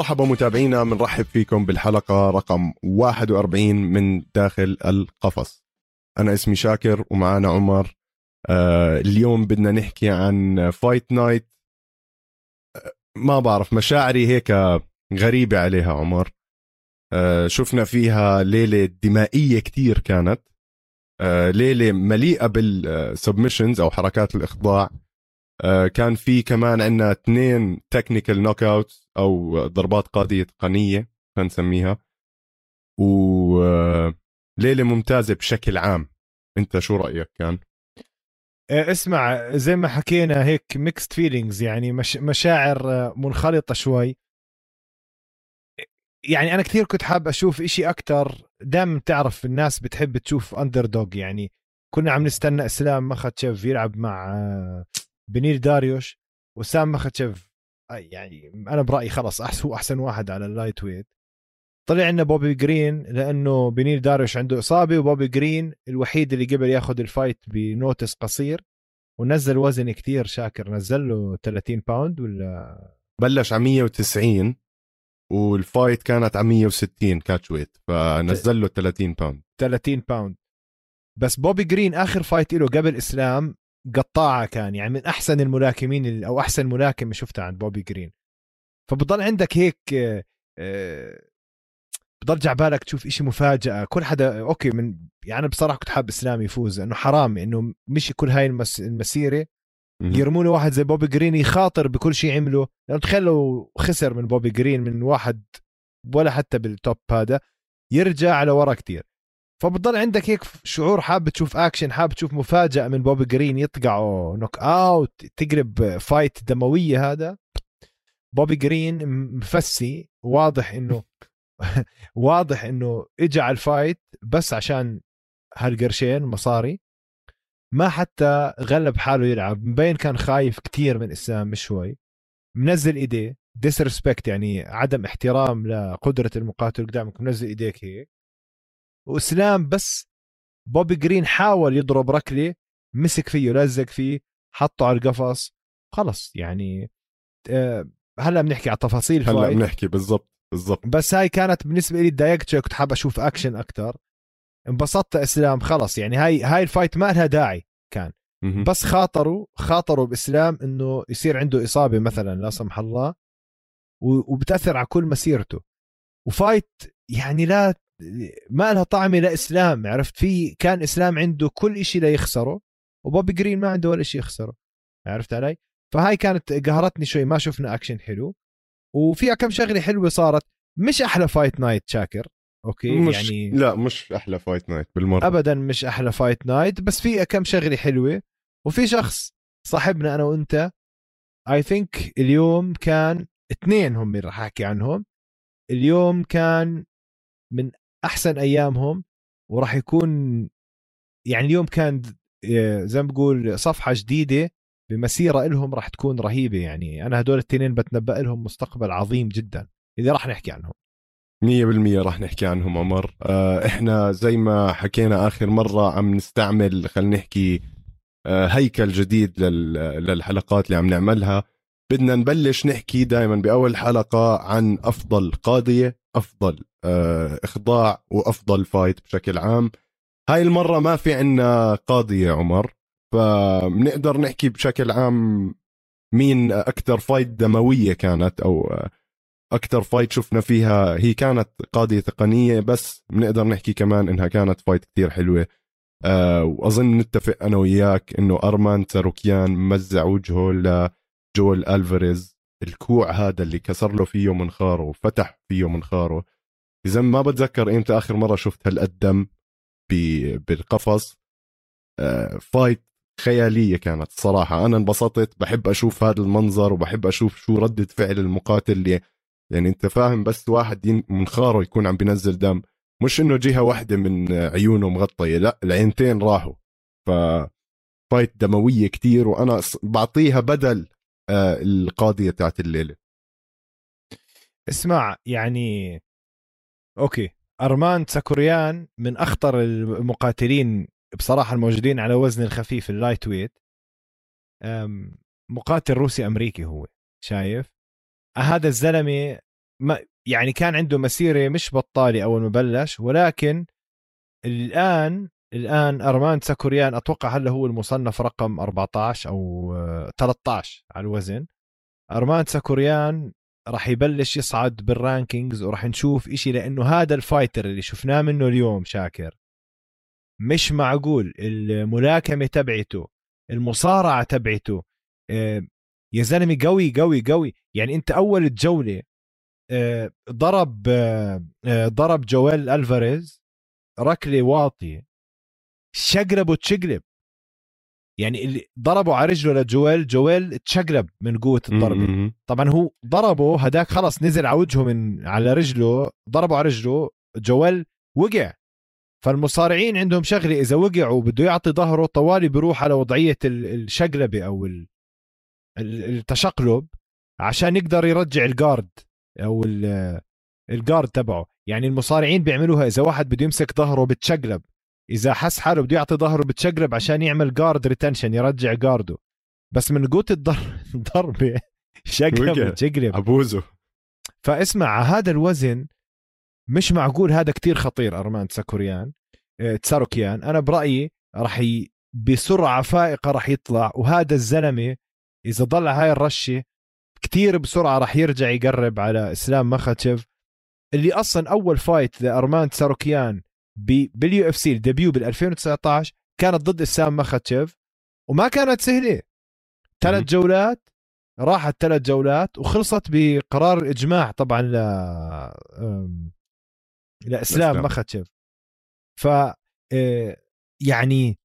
مرحبا متابعينا بنرحب فيكم بالحلقة رقم 41 من داخل القفص. أنا اسمي شاكر ومعانا عمر. آه اليوم بدنا نحكي عن Fight Night آه ما بعرف مشاعري هيك غريبة عليها عمر. آه شفنا فيها ليلة دمائية كتير كانت. ليلة مليئة بال submissions أو حركات الإخضاع. كان في كمان عندنا اثنين technical knock أو ضربات قاضية تقنيه خلينا نسميها. وليله ممتازة بشكل عام. أنت شو رأيك كان؟ اسمع زي ما حكينا هيك mixed feelings يعني مش مشاعر مختلطة شوي. يعني أنا كثير كنت حاب أشوف إشي أكثر دائما تعرف الناس بتحب تشوف underdog يعني كنا عم نستنى إسلام مخاتشيف يلعب مع بنيل داريوش وإسلام مخاتشيف يعني أنا برأيي خلص احسن هو أحسن واحد على ال lightweight. طلع لنا بوبي جرين لأنه بنيل داريوش عنده إصابة وبوبي جرين الوحيد اللي قبل ياخذ ال fight ب notice قصير ونزل وزن كتير شاكر. نزل له 30 pound ولا؟ بلش على 190 وال fight كانت على 160 catchweight فنزل له 30 pound 30 pound بس بوبي جرين آخر fight له قبل إسلام قطاعة كان يعني من أحسن الملاكمين أو أحسن ملاكم شفتها عند بوبي جرين. فبضل عندك هيك آه، بضل بالك تشوف إشي مفاجأة. كل حدا okay من يعني بصراحة كنت حاب إسلام يفوز لأنه حرام إنه مشي كل هاي المسيرة يرموا له واحد زي بوبي جرين يخاطر بكل شيء عمله لأنه تخيل لو خسر من بوبي جرين من واحد ولا حتى بال top هذا يرجع لورا كتير. فبتضل عندك هيك شعور حاب تشوف اكشن حاب تشوف مفاجأة من بوبي جرين يطقه knockout تقلب fight دموية هذا. بوبي جرين مفسي واضح إنه واضح إنه اجى على ال fight بس عشان هالقرشين مصاري. ما حتى غلب حاله يلعب مبين كان خايف كتير من إسلام مش شوي. منزل إيديه disrespect يعني عدم احترام لقدرة المقاتل قدامك منزل إيديك هيك. واسلام بس بوبي جرين حاول يضرب ركلة مسك فيه لزق فيه حطه على القفص خلص يعني آه، هلا بنحكي على تفاصيل هلا بنحكي بالضبط بالضبط. بس هاي كانت بالنسبة لي تضايقت كنت حاب أشوف أكشن أكثر انبسطت إسلام خلص يعني هاي هاي ال fight ما لها داعي كان. بس خاطروا خاطروا بإسلام إنه يصير عنده إصابة مثلا لا سمح الله وبتأثر على كل مسيرته. و fight يعني لا ما لها طعمه لاسلام عرفت؟ في كان إسلام عنده كل شيء ليخسره وبوبي جرين ما عنده ولا شيء يخسره عرفت علي؟ فهاي كانت قهرتني شوي ما شفنا اكشن حلو. وفيها كم شغلة حلوة صارت مش أحلى Fight Night شاكر. okay؟ مش يعني لا مش أحلى Fight Night بالمرة. ابدا مش أحلى Fight Night بس في كم شغلة حلوة. وفي شخص صاحبنا أنا وأنت I think اليوم كان اثنين هم اللي راح أحكي عنهم اليوم كان من أحسن أيامهم وراح يكون يعني اليوم كان آه، زي ما بقول صفحة جديدة بمسيرة لهم راح تكون رهيبة يعني. أنا هدول التنين بتنبأ لهم مستقبل عظيم جدا. اللي راح نحكي عنهم. مية بالمية راح نحكي عنهم عمر. آه، إحنا زي ما حكينا آخر مرة عم نستعمل خلينا نحكي آه، هيكل جديد للحلقات اللي عم نعملها. بدنا نبلش نحكي دائما بأول حلقة عن أفضل قاضية. أفضل آه، إخضاع وأفضل فايت بشكل عام. هاي المرة ما في عنا قاضي يا عمر فبنقدر نحكي بشكل عام مين أكثر fight دموية كانت أو أكثر fight شفنا فيها. هي كانت قاضية تقنية بس بنقدر نحكي كمان إنها كانت fight كثير حلوة. أه وأظن نتفق أنا وياك إنه أرمان تساروكيان مزع وجهه لجويل ألفاريز. الكوع هذا اللي كسر له فيه منخاره وفتح فيه منخاره اذا ما بتذكر إمتى آخر مرة شفت هالقد دم بالقفص؟ آه، fight خيالية كانت صراحة. أنا انبسطت بحب أشوف هذا المنظر وبحب أشوف شو رده فعل المقاتل اللي يعني أنت فاهم بس واحد منخاره يكون عم بينزل دم. مش إنه جهة واحدة من عيونه مغطية لا العينتين راحوا. ف fight دموية كتير وأنا بعطيها بدل القاضية تاعت الليلة. اسمع يعني أوكي. أرمان تساروكيان من أخطر المقاتلين بصراحة الموجودين على وزن الخفيف ال lightweight. مقاتل روسي أمريكي هو شايف؟ هذا الزلمة ما يعني كان عنده مسيرة مش بطالة أول ما بلش ولكن الآن الآن أرمان تساروكيان أتوقع هلا هو المصنف رقم 14 أو 13 على الوزن؟ أرمان تساروكيان راح يبلش يصعد بال rankings وراح نشوف إشي لأنه هذا ال fighter اللي شفناه منه اليوم شاكر. مش معقول الملاكمة تبعته المصارعة تبعته آه، يا زلمة قوي قوي قوي. يعني أنت أول جولة آه، ضرب آه، ضرب جويل ألفاريز ركلة واطية. شقلب وتشقلب يعني اللي ضربوا على رجله لجويل جويل تشقلب من قوة الضربة. طبعا هو ضربه هداك خلص نزل على وجهه من على رجله ضربوا على رجله جويل وقع. فالمصارعين عندهم شغلة إذا وقعوا وبده يعطي ظهره طوالي بيروح على وضعية الشقلبه أو التشقلب عشان يقدر يرجع ال guard أو ال guard تبعه. يعني المصارعين بيعملوها إذا واحد بده يمسك ظهره بتشقلب. إذا حس حاله بده يعطي ظهره بتشقلب عشان يعمل guard retention يرجع guard ه بس من قوه الضربه شقلب وتشقلب أبوزه. فاسمع هذا الوزن مش معقول هذا كتير خطير أرمان تساكوريان. آه، تساروكيان. أنا برأيي راح ي... بسرعة فائقة راح يطلع وهذا الزلمة إذا ضل هاي الرشة كتير بسرعة راح يرجع يقرب على إسلام مخاتشيف اللي أصلا أول fight لأرمان تساروكيان بال UFC ال debut بال 2019 كانت ضد إسلام مخاتشيف وما كانت سهلة. ثلاث جولات راحت ثلاث جولات وخلصت بقرار الإجماع طبعا ل لإسلام مخاتشيف ف آه، يعني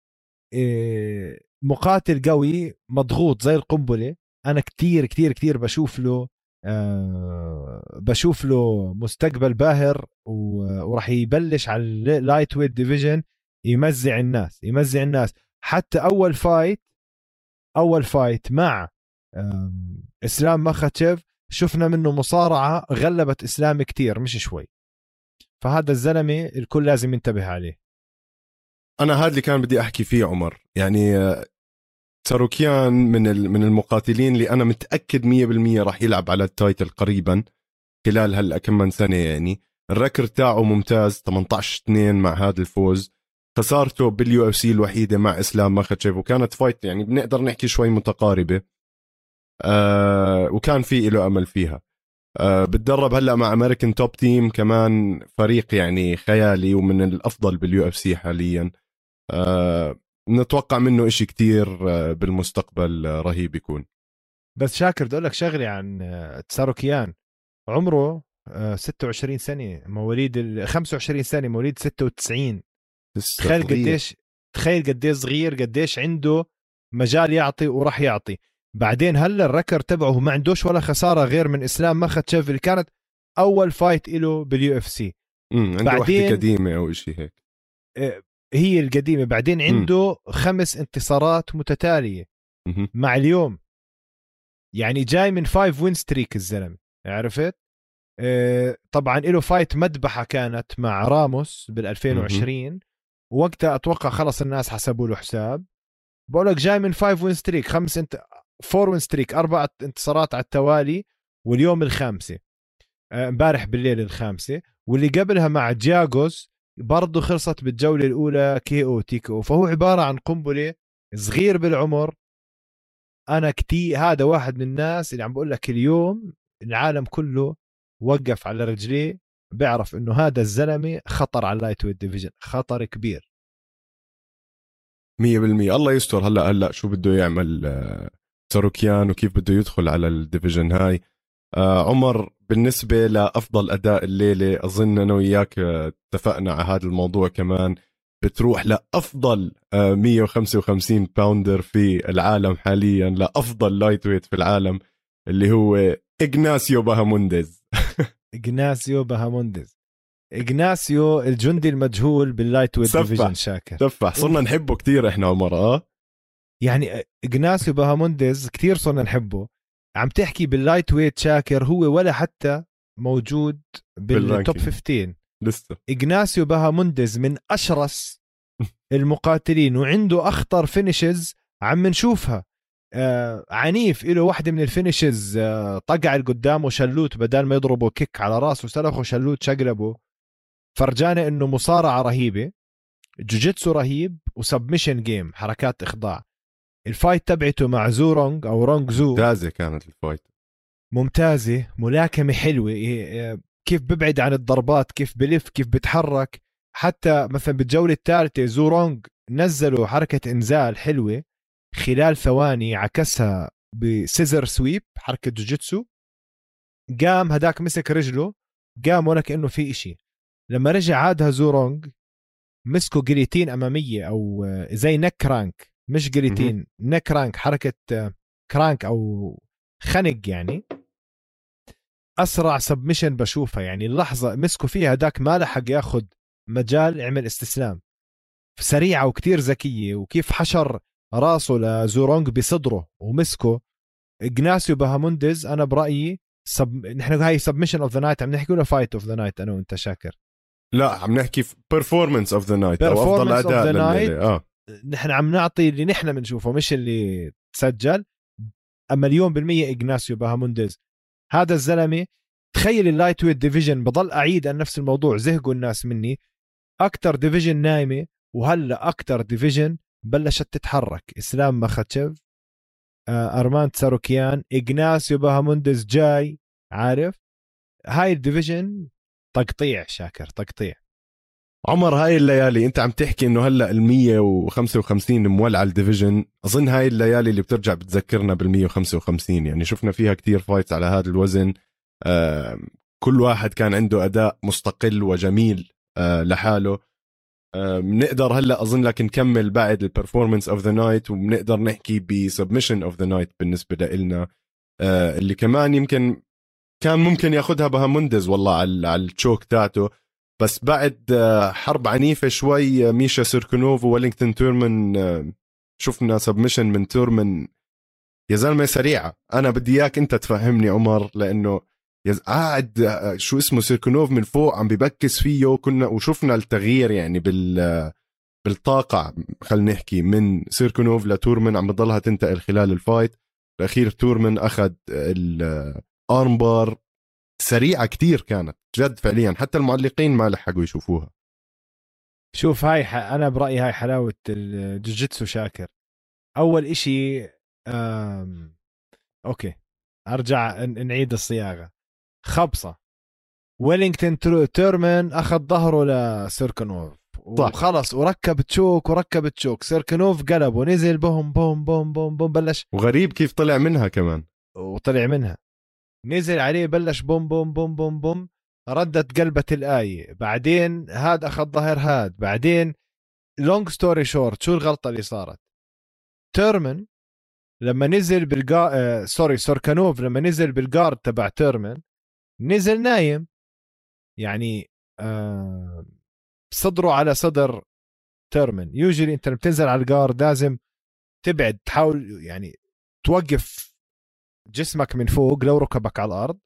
آه، مقاتل قوي مضغوط زي القنبلة. أنا كتير كتير كتير بشوف له أه بشوف له مستقبل باهر وراح يبلش على ال lightweight division يمزع الناس يمزع الناس. حتى أول fight أول fight مع إسلام مخاتشيف شفنا منه مصارعة غلبت إسلام كتير مش شوي. فهذا الزلمة الكل لازم ينتبه عليه. أنا هذا اللي كان بدي أحكي فيه عمر. يعني تاروكيان من من المقاتلين اللي أنا متأكد 100% راح يلعب على ال title قريبا خلال هلأ كم من سنة يعني. ال record تاعه ممتاز 18 2 مع هذا الفوز. خسارته بال UFC الوحيدة مع إسلام ماخاتشيف وكانت fight يعني بنقدر نحكي شوي متقاربة. آه وكان في له أمل فيها. آه بتدرب هلأ مع American Top Team كمان فريق يعني خيالي ومن الأفضل بال UFC حاليا. آه نتوقع منه إشي كتير آه، بالمستقبل آه، رهيب يكون. بس شاكر بدي أقول لك شغلة عن آه، تساروكيان. عمره 26 سنة مواليد 25 سنة مواليد 96 تخيل قديش تخيل قديش صغير قديش عنده مجال يعطي وراح يعطي. بعدين هلا ال record تبعه ما عندوش ولا خسارة غير من إسلام مخاتشيف اللي كانت أول fight له بال UFC. عنده بعدين قديمة أو شيء هيك. هي القديمة. بعدين عنده م. خمس انتصارات متتالية م. مع اليوم. يعني جاي من five win streak الزلمة. عرفت؟ آه طبعا له fight مذبحة كانت مع راموس بال 2020 وقتها أتوقع خلص الناس حسبوا له حساب. بقول لك جاي من five win streak خمس انت four win streak أربع انتصارات على التوالي واليوم الخامسة. آه، امبارح بالليل الخامسة. واللي قبلها مع جاغوس برضه خلصت بالجولة الأولى KO TKO. فهو عبارة عن قنبلة صغير بالعمر. أنا كتير هذا واحد من الناس اللي عم بقول لك اليوم العالم كله وقف على رجليه بيعرف إنه هذا الزلمة خطر على ال lightweight division خطر كبير. 100% الله يستر. هلا هلا شو بده يعمل آه، ساروكيان وكيف بده يدخل على ال division هاي؟ آه عمر بالنسبة لأفضل أداء الليلة أظن أنا وياك آه، اتفقنا على هذا الموضوع كمان. بتروح لأفضل آه 155 pounder في العالم حاليا لأفضل lightweight في العالم اللي هو إغناسيو باهامونديز إغناسيو باهامونديز إغناسيو الجندي المجهول بال lightweight division شاكر. تفح صرنا نحبه كثير إحنا عمر آه. يعني إغناسيو باهامونديز كثير صرنا نحبه. عم تحكي بال lightweight شاكر هو ولا حتى موجود بال top 15 لسه. إغناسيو باهامونديز من أشرس المقاتلين وعنده أخطر finishes عم نشوفها. آه عنيف له واحدة من ال finishes آه طقع قدامه شلوت بدل ما يضربه kick على رأسه سلخه شلوت شقلبه. فرجانا إنه مصارعة رهيبة. جوجيتسو رهيب و submission game حركات إخضاع. ال fight تبعته مع زورونج أو رونج زو ممتازة كانت ال fight. ممتازة ملاكمة حلوة إيه، كيف ببعد عن الضربات كيف بلف كيف بتحرك. حتى مثلا بالجولة الثالثة زورونج نزلوا حركة إنزال حلوة خلال ثواني عكسها ب scissor sweep حركة جوجيتسو. قام هداك مسك رجله قام ولا كأنه في إشي. لما رجع عادها زورونج مسكوا guillotine أمامية أو زي neck crank مش guillotine neck crank حركة crank أو خنق يعني. أسرع submission بشوفها يعني اللحظه مسكوا فيها هداك ما لحق ياخذ مجال يعمل استسلام. سريعة وكتير ذكية وكيف حشر راسه لزورونج بصدره ومسكه. اجناسيو باهامونديز أنا برأيي سب... نحن هاي submission of the night عم نحكي ولا fight of the night أنا وأنت شاكر؟ لا عم نحكي ب performance of the night أو أفضل أداء لليلة آه. نحن عم نعطي اللي نحن بنشوفه مش اللي سجل مليون بالمية إجناسيو باهامونديز. هذا الزلمة تخيل ال lightweight division بضل أعيد عن نفس الموضوع زهقوا الناس مني. أكتر division نايمة وهلأ أكتر division بلشت تتحرك. إسلام مخاتشيف آه، أرمان ساروكيان إجناسيو باهامونديز جاي عارف؟ هاي ال division تقطيع شاكر تقطيع. عمر هاي الليالي انت عم تحكي انه هلا ال 155 مولعه ال division اظن هاي الليالي اللي بترجع بتذكرنا بال 155 يعني شفنا فيها كتير fights على هذا الوزن. آه كل واحد كان عنده أداء مستقل وجميل آه لحاله. آه بنقدر هلا أظن لك نكمل بعد ال performance of the night وبنقدر نحكي ب submission of the night بالنسبة لنا آه اللي كمان يمكن كان ممكن ياخذها بهاموندز والله على ال choke تاعته. بس بعد آه، حرب عنيفة شوي آه، ميشا سيركونوف وولينغتون تورمان آه، شفنا submission من تورمان يا زلمة سريعة. أنا بدي إياك أنت تفهمني عمر لأنه قاعد شو اسمه سيركونوف من فوق عم ببكس فيه كنا وشفنا التغيير يعني بال بالطاقة خلينا نحكي من سيركونوف لتورمن عم بضلها تنتقل خلال ال fight الأخير تورمن أخذ ال arm bar سريعة كتير كانت جد فعليا حتى المعلقين ما لحقوا يشوفوها. شوف هاي ح... أنا برأيي هاي حلاوة الجوجيتسو شاكر. أول إشي أم... أوكي أرجع نعيد الصياغة. خبصة. ويلينغتون تيرمان أخذ ظهره لسيركنوف وخلص وركب choke وركب choke سيركنوف قلب ونزل بوم بوم بوم بوم بوم بلش. وغريب كيف طلع منها كمان. وطلع منها. نزل عليه بلش بوم بوم بوم بوم بوم ردت قلبت الآية. بعدين هاد أخذ ظهر هاد. بعدين long story short شو الغلطة اللي صارت؟ تيرمن لما نزل بالجا آه sorry سوركانوف لما نزل بال guard تبع تيرمن نزل نايم. يعني آه صدره على صدر تيرمن. يوجولي أنت بتنزل على الجارد لازم تبعد تحاول يعني توقف جسمك من فوق لو ركبك على الأرض.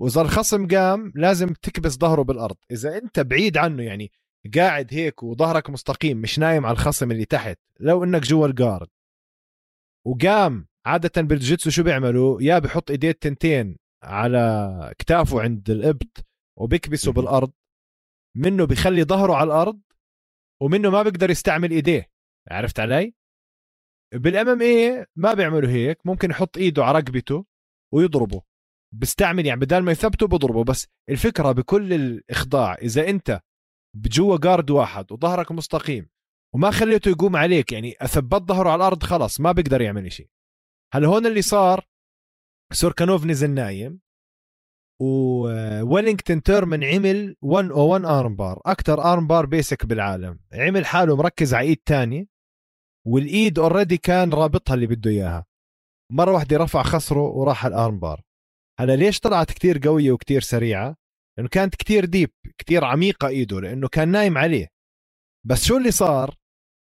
وإذا الخصم قام لازم تكبس ظهره بالأرض. إذا أنت بعيد عنه يعني قاعد هيك وظهرك مستقيم مش نايم على الخصم اللي تحت لو إنك جوا الجارد وقام عادة بالجيتسو شو بيعملوا؟ يا بحط إيديه التنتين على كتافه عند الإبط وبيكبسه بالأرض. منه بيخلي ظهره على الأرض ومنه ما بيقدر يستعمل إيديه. عرفت علي؟ بالام ام اي ما بيعملوا هيك ممكن يحط ايده على رقبته ويضربه. بستعمل يعني بدل ما يثبته بضربه بس الفكرة بكل الإخضاع إذا أنت بجوا جارد واحد وظهرك مستقيم وما خليته يقوم عليك يعني أثبت ظهره على الأرض خلص ما بيقدر يعمل شيء هلا هون اللي صار سوركانوف نزل نايم وويلينغتون تيرمن عمل 101 arm bar أكثر arm bar basic بالعالم. عمل حاله مركز على إيد ثانية والإيد already كان رابطها اللي بده إياها. مرة واحدة رفع خصره وراح ال arm bar هلا ليش طلعت كتير قوية وكتير سريعة؟ لأنه كانت كتير deep كتير عميقة إيده لأنه كان نايم عليه. بس شو اللي صار؟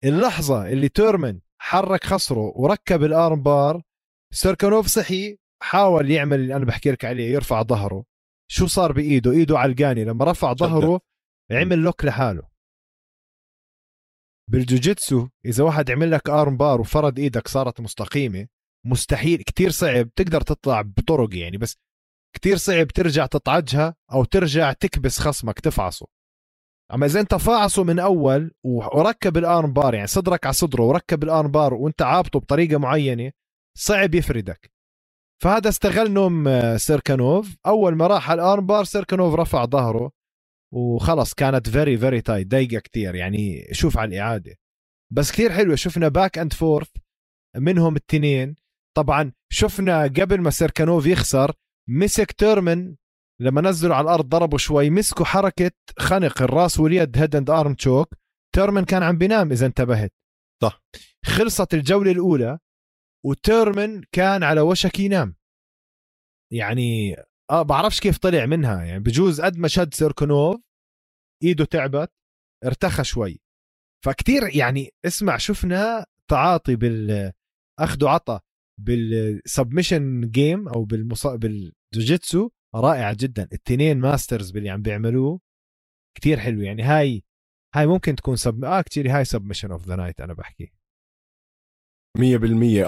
اللحظة اللي تورمن حرك خصره وركب ال arm bar سيركانوف صحي حاول يعمل اللي أنا بحكي لك عليه يرفع ظهره. شو صار بإيده؟ إيده علقاني. لما رفع ظهره عمل lock لحاله. بالجوجيتسو إذا واحد عمل لك arm bar وفرد إيدك صارت مستقيمة مستحيل كتير صعب تقدر تطلع بطرق يعني بس كتير صعب ترجع تطعجها أو ترجع تكبس خصمك تفعصه. أما إذا أنت فاعصه من أول وركب ال arm bar يعني صدرك على صدره وركب الارم بار وأنت عابطه بطريقة معينة صعب يفردك. فهذا استغل نوم آه، سيركانوف. أول ما راح على ال arm bar سيركانوف رفع ظهره وخلص كانت very very tight ضيقه كتير يعني شوف على الإعادة. بس كثير حلوة شفنا back and forth منهم التنين. طبعا شفنا قبل ما سيركانوف يخسر مسك تيرمن لما نزلوا على الأرض ضربوا شوي مسكوا حركة خنق الراس واليد head and arm choke تيرمن كان عم بينام إذا انتبهت. صح. خلصت الجولة الأولى وتيرمن كان على وشك ينام. يعني آه بعرفش كيف طلع منها. يعني بجوز قد ما شد سيركونوف إيده تعبت ارتخى شوي. فكتير يعني اسمع شفنا تعاطي بال أخذ وعطى بال submission game أو بالمص... بالجوجيتسو رائع جدا. التنين masters باللي عم بيعملوه كتير حلو. يعني هاي هاي ممكن تكون sub آه كتير هاي submission of the night أنا بحكي. 100%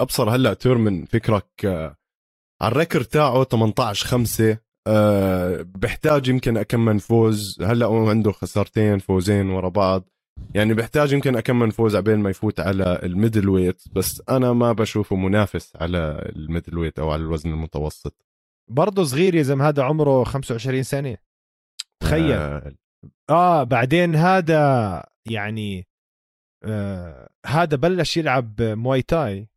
أبصر هلأ تورمن فكرك آه، على ال record تاعه 18 5 أه بحتاج يمكن كم من فوز. هلأ هو عنده خسارتين فوزين ورا بعض. يعني بحتاج يمكن كم من فوز عبين ما يفوت على ال middleweight بس أنا ما بشوفه منافس على ال middleweight أو على الوزن المتوسط. برضه صغير يا زلمة هذا عمره 25 سنة. تخيل. آه, آه بعدين هذا يعني آه هذا بلش يلعب مواي تاي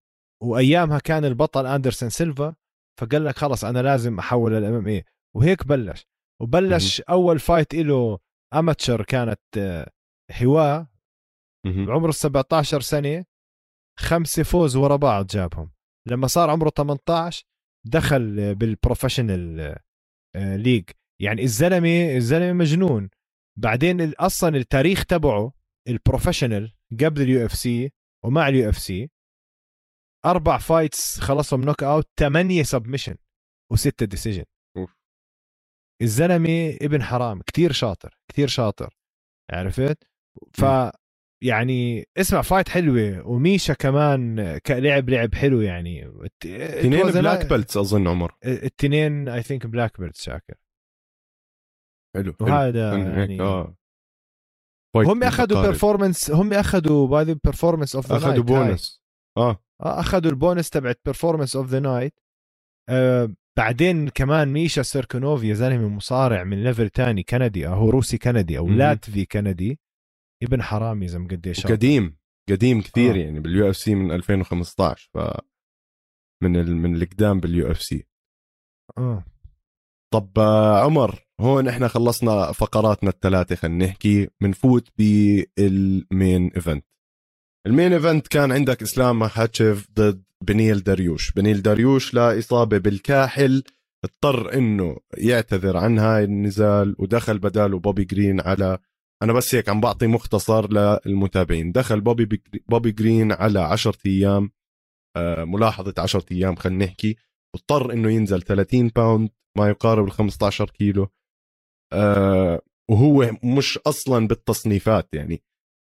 وأيامها كان البطل أندرسون سيلفا. فقال لك خلص أنا لازم أحول لل MMA وهيك بلش. وبلش أول fight له amateur كانت آه هواة. بعمره 17 سنة. خمسة فوز ورا بعض جابهم. لما صار عمره 18 دخل بال professional league يعني الزلمة الزلمة مجنون. بعدين أصلا التاريخ تبعه ال professional قبل ال UFC ومع ال UFC أربع fights خلصهم knockout ثمانيه submission وسته decision الزلمة ابن حرام كتير شاطر كتير شاطر. عرفت؟ ف يعني اسمع fight حلوة وميشا كمان لعب لعب حلو يعني. اثنين black belts أظن عمر. الاثنين I think black belts شاكر. حلو وهذا يعني آه. هم أخذوا performance هم أخذوا by the performance of the اخذوا بونس آه. أخذوا البونس تبعت performance of the night بعدين كمان ميشا سيركونوف يا زلمة مصارع من level تاني كندي هو روسي كندي أو لاتفي كندي. ابن حرام يا زلمة قديش قديم قديم كثير آه. يعني بال UFC من 2015 ف من ال... من القدام بال UFC آه. طب آه، عمر هون إحنا خلصنا فقراتنا الثلاثة خلينا نحكي بنفوت بال main event ال main event كان عندك إسلام مخاتشف ضد بنيل داريوش بنيل داريوش لاصابه بالكاحل اضطر إنه يعتذر عن هاي النزال ودخل بداله بوبي جرين على أنا بس هيك عم بعطي مختصر للمتابعين. دخل بوبي بوبي جرين على 10 أيام آه، ملاحظة 10 أيام خلينا نحكي. واضطر إنه ينزل 30 pound ما يقارب ال 15 كيلو. آه، وهو مش أصلا بالتصنيفات يعني.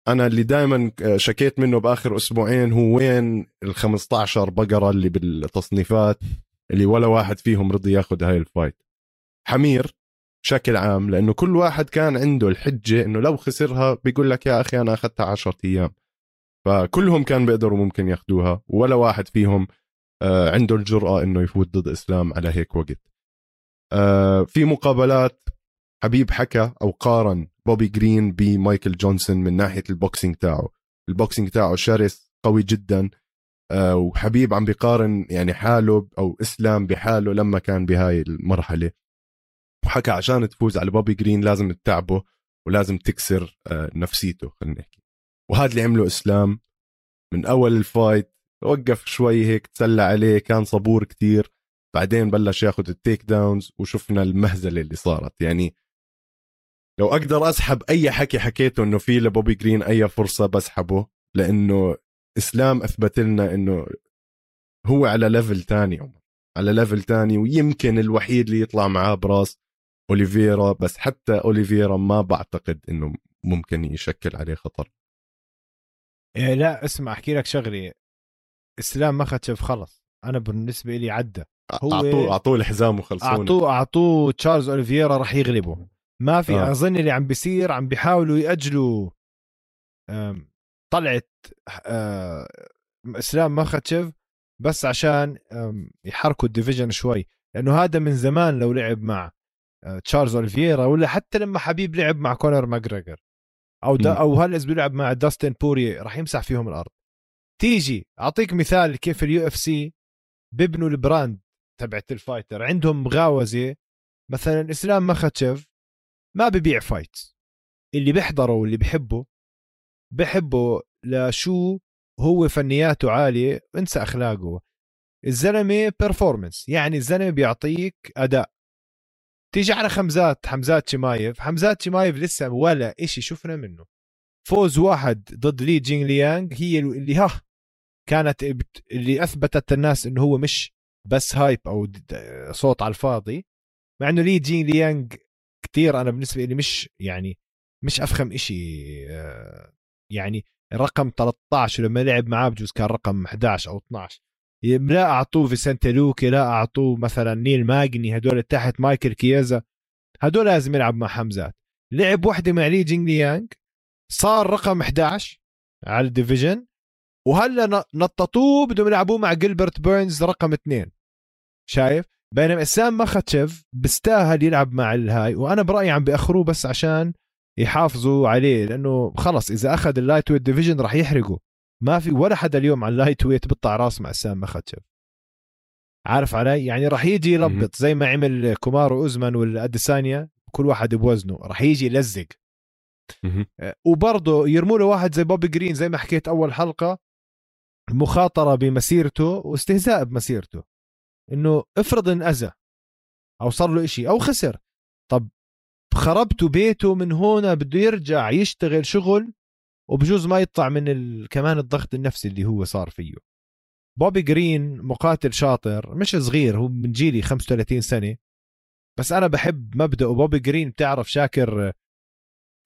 أنا اللي دائما شكيت منه بآخر أسبوعين هو وين ال 15 بقرة اللي بالتصنيفات اللي ولا واحد فيهم رضي ياخذ هاي ال fight. حمير بشكل عام لأنه كل واحد كان عنده الحجة إنه لو خسرها بيقول لك يا أخي أنا أخذتها 10 أيام. فكلهم كان بيقدروا ممكن ياخذوها ولا واحد فيهم آه، عنده الجرأة إنه يفوت ضد إسلام على هيك وقت. آه، في مقابلات حبيب حكى أو قارن بوبي جرين بمايكل جونسون من ناحية ال boxing تاعه. ال boxing تاعه شرس قوي جدا آه، وحبيب عم بيقارن يعني حاله أو إسلام بحاله لما كان بهاي المرحلة. وحكى عشان تفوز على بوبي جرين لازم تتعبه ولازم تكسر آه، نفسيته خلينا نحكي. وهذا اللي عمله إسلام. من أول ال fight وقف شوي هيك تسلى عليه كان صبور كتير. بعدين بلش ياخذ ال takedowns وشفنا المهزلة اللي صارت. يعني لو أقدر أسحب أي حكي حكيته إنه في لبوبي جرين أي فرصة بسحبه لأنه إسلام أثبت لنا إنه هو على level تاني على level تاني ويمكن الوحيد اللي يطلع معاه براس أوليفيرا بس حتى أوليفيرا ما بعتقد إنه ممكن يشكل عليه خطر. إيه لا اسمع أحكي لك شغلة. إسلام ما خطف خلص. أنا بالنسبة لي عدى هو اعطوه أعطوه الحزام وخلصونا. أعطوه أعطوه تشارلز أوليفيرا راح يغلبه. ما في آه. أظن اللي عم بيصير عم بيحاولوا يأجلوا طلعت آه، إسلام ماخاتشيف بس عشان يحركوا ال division شوي لأنه هذا من زمان لو لعب مع آه، تشارلز اوليفيرا ولا حتى لما حبيب لعب مع كونر ماجريجر أو دا أو اذا بيلعب مع داستن بورييه راح يمسح فيهم الأرض تيجي أعطيك مثال كيف ال UFC بيبنوا ال brand تبعت ال fighter عندهم مغاوزة مثلا إسلام مخاتشف ما ببيع fight اللي بيحضره واللي بحبه بحبه لشو هو فنياته عالية انسى أخلاقه. الزلمة performance يعني الزلمة بيعطيك أداء. تيجي على خمزات حمزات شمايف حمزات شمايف لسه ولا إشي شفنا منه. فوز واحد ضد لي جين ليانغ هي اللي ها كانت اللي أثبتت الناس إنه هو مش بس hype أو صوت على الفاضي. مع إنه لي جين ليانغ كثير أنا بالنسبة لي مش يعني مش أفخم إشي آه، يعني رقم 13 لما لعب معاه بجوز كان رقم 11 أو 12 لا أعطوه فيسنتي لوكي لا أعطوه مثلا نيل ماجني هدول تحت مايكل كيازا هدول لازم يلعب مع حمزات. لعب وحدة مع لي جينغ ليانغ صار رقم 11 على ال division وهلأ نططوه بدهم يلعبوه مع جيلبرت بيرنز رقم اثنين. شايف؟ بينما إسلام مخاتشيف بيستاهل يلعب مع الهاي وأنا برأيي عم بيأخروه بس عشان يحافظوا عليه لأنه خلص إذا أخذ ال lightweight division راح يحرقه. ما في ولا حدا اليوم على ال lightweight بيطلع راس مع إسلام مخاتشيف عارف علي؟ يعني راح يجي يلبط زي ما عمل كومارو أوزمان والأديسانيا كل واحد بوزنه راح يجي يلزق. آه، وبرضه يرموا له واحد زي بوبي جرين زي ما حكيت أول حلقة مخاطرة بمسيرته واستهزاء بمسيرته. إنه افرض انأذى أو صار له إشي أو خسر طب خربتوا بيته من هنا بده يرجع يشتغل شغل وبجوز ما يطلع من ال... كمان الضغط النفسي اللي هو صار فيه. بوبي جرين مقاتل شاطر مش صغير هو من جيلي 35 سنة. بس أنا بحب مبدأ بوبي جرين بتعرف شاكر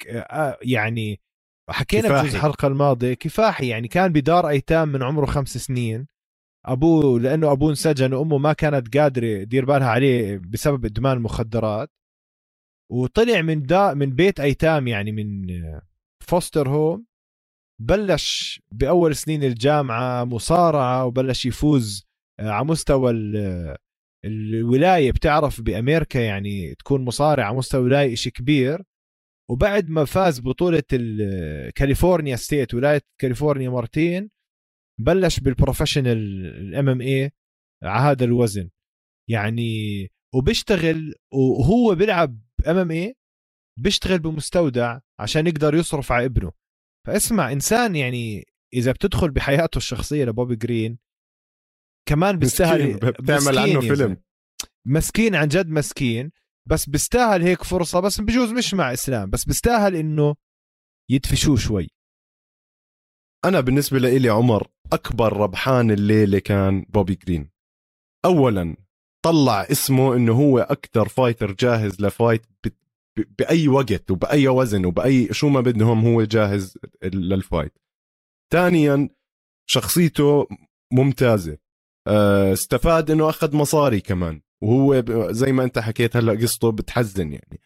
آه، يعني حكينا في الحلقة الماضية كفاحي يعني كان بدار أيتام من عمره خمس سنين. أبوه لأنه أبوه انسجن وأمه ما كانت قادرة دير بالها عليه بسبب إدمان المخدرات وطلع من دا من بيت أيتام يعني من فوستر هوم بلش بأول سنين الجامعة مصارعة وبلش يفوز آه، على مستوى الولاية. بتعرف بأمريكا يعني تكون مصارع على مستوى ولاية شيء كبير. وبعد ما فاز بطولة كاليفورنيا state ولاية كاليفورنيا مرتين بلش بال professional ال MMA على هذا الوزن. يعني وبيشتغل وهو بيلعب MMA بيشتغل بمستودع عشان يقدر يصرف على ابنه. فاسمع إنسان يعني إذا بتدخل بحياته الشخصية لبوبي جرين كمان بيستاهل بتعمل عنه فيلم. مسكين عن جد مسكين. بس بيستاهل هيك فرصة بس بجوز مش مع إسلام. بس بيستاهل إنه يدفشوه شوي. أنا بالنسبة لي عمر أكبر ربحان الليلة كان بوبي جرين. اولا طلع اسمه إنه هو أكثر fighter جاهز ل fight بأي وقت وبأي وزن وبأي شو ما بدهم هو جاهز لل fight. ثانيا شخصيته ممتازة. آه، استفاد إنه أخذ مصاري كمان. وهو زي ما أنت حكيت هلأ قصته بتحزن يعني.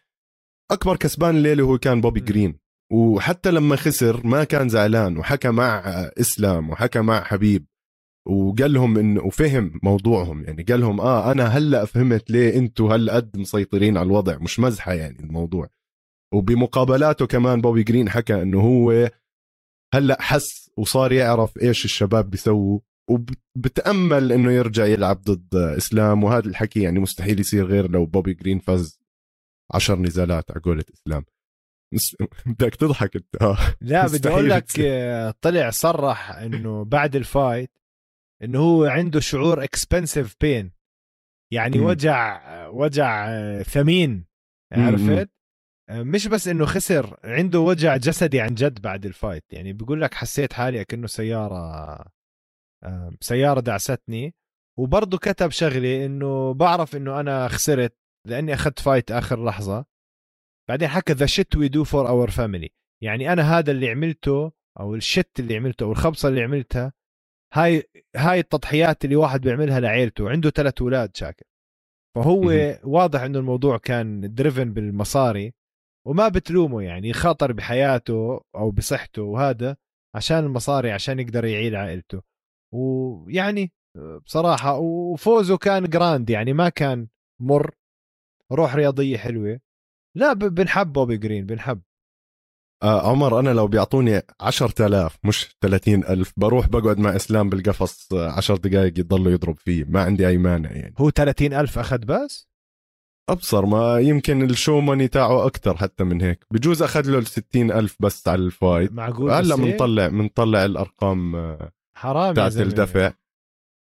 أكبر كسبان الليلة هو كان بوبي جرين. وحتى لما خسر ما كان زعلان وحكى مع إسلام وحكى مع حبيب وقال لهم انه وفهم موضوعهم يعني قال لهم آه أنا هلأ فهمت ليه أنتم هالقد مسيطرين على الوضع مش مزحة يعني الموضوع. وبمقابلاته كمان بوبي جرين حكى إنه هو هلأ حس وصار يعرف إيش الشباب بيسووا وبتامل إنه يرجع يلعب ضد إسلام وهذا الحكي يعني مستحيل يصير غير لو بوبي جرين فاز عشر نزالات على قولة إسلام. بدك تضحك انت. آه. لا بدي أقول لك آه، طلع صرح إنه بعد ال fight إنه هو عنده شعور expensive بين يعني م. وجع وجع آه، ثمين عرفت؟ آه، مش بس إنه خسر عنده وجع جسدي عن جد بعد ال fight. يعني بيقول لك حسيت حالي كأنه سيارة سيارة دعستني. وبرضه كتب شغلة إنه بعرف إنه أنا خسرت لأني أخذت fight آخر لحظة. بعدين حكى the shit we do for our family يعني أنا هذا اللي عملته أو ال shit اللي عملته أو الخبصة اللي عملتها هاي هاي التضحيات اللي واحد بيعملها لعيلته عنده ثلاث أولاد شاكر. فهو. واضح إنه الموضوع كان driven بالمصاري وما بتلومه يعني خاطر بحياته أو بصحته وهذا عشان المصاري عشان يقدر يعيل عائلته. ويعني بصراحة وفوزه كان grand يعني ما كان مر روح رياضية حلوة. لا بنحب بوبي جرين بنحب. آه عمر أنا لو بيعطوني 10000 مش 30000 بروح بقعد مع إسلام بالقفص 10 دقائق يضلوا يضرب فيه ما عندي أي مانع يعني. هو 30 ألف أخذ بس أبصر ما يمكن ال show money تاعه أكثر حتى من هيك. بجوز أخذ له ال 60000 بس على ال fight. معقول هلا؟ بنطلع بنطلع الأرقام آه، حرام تاعت. الدفع.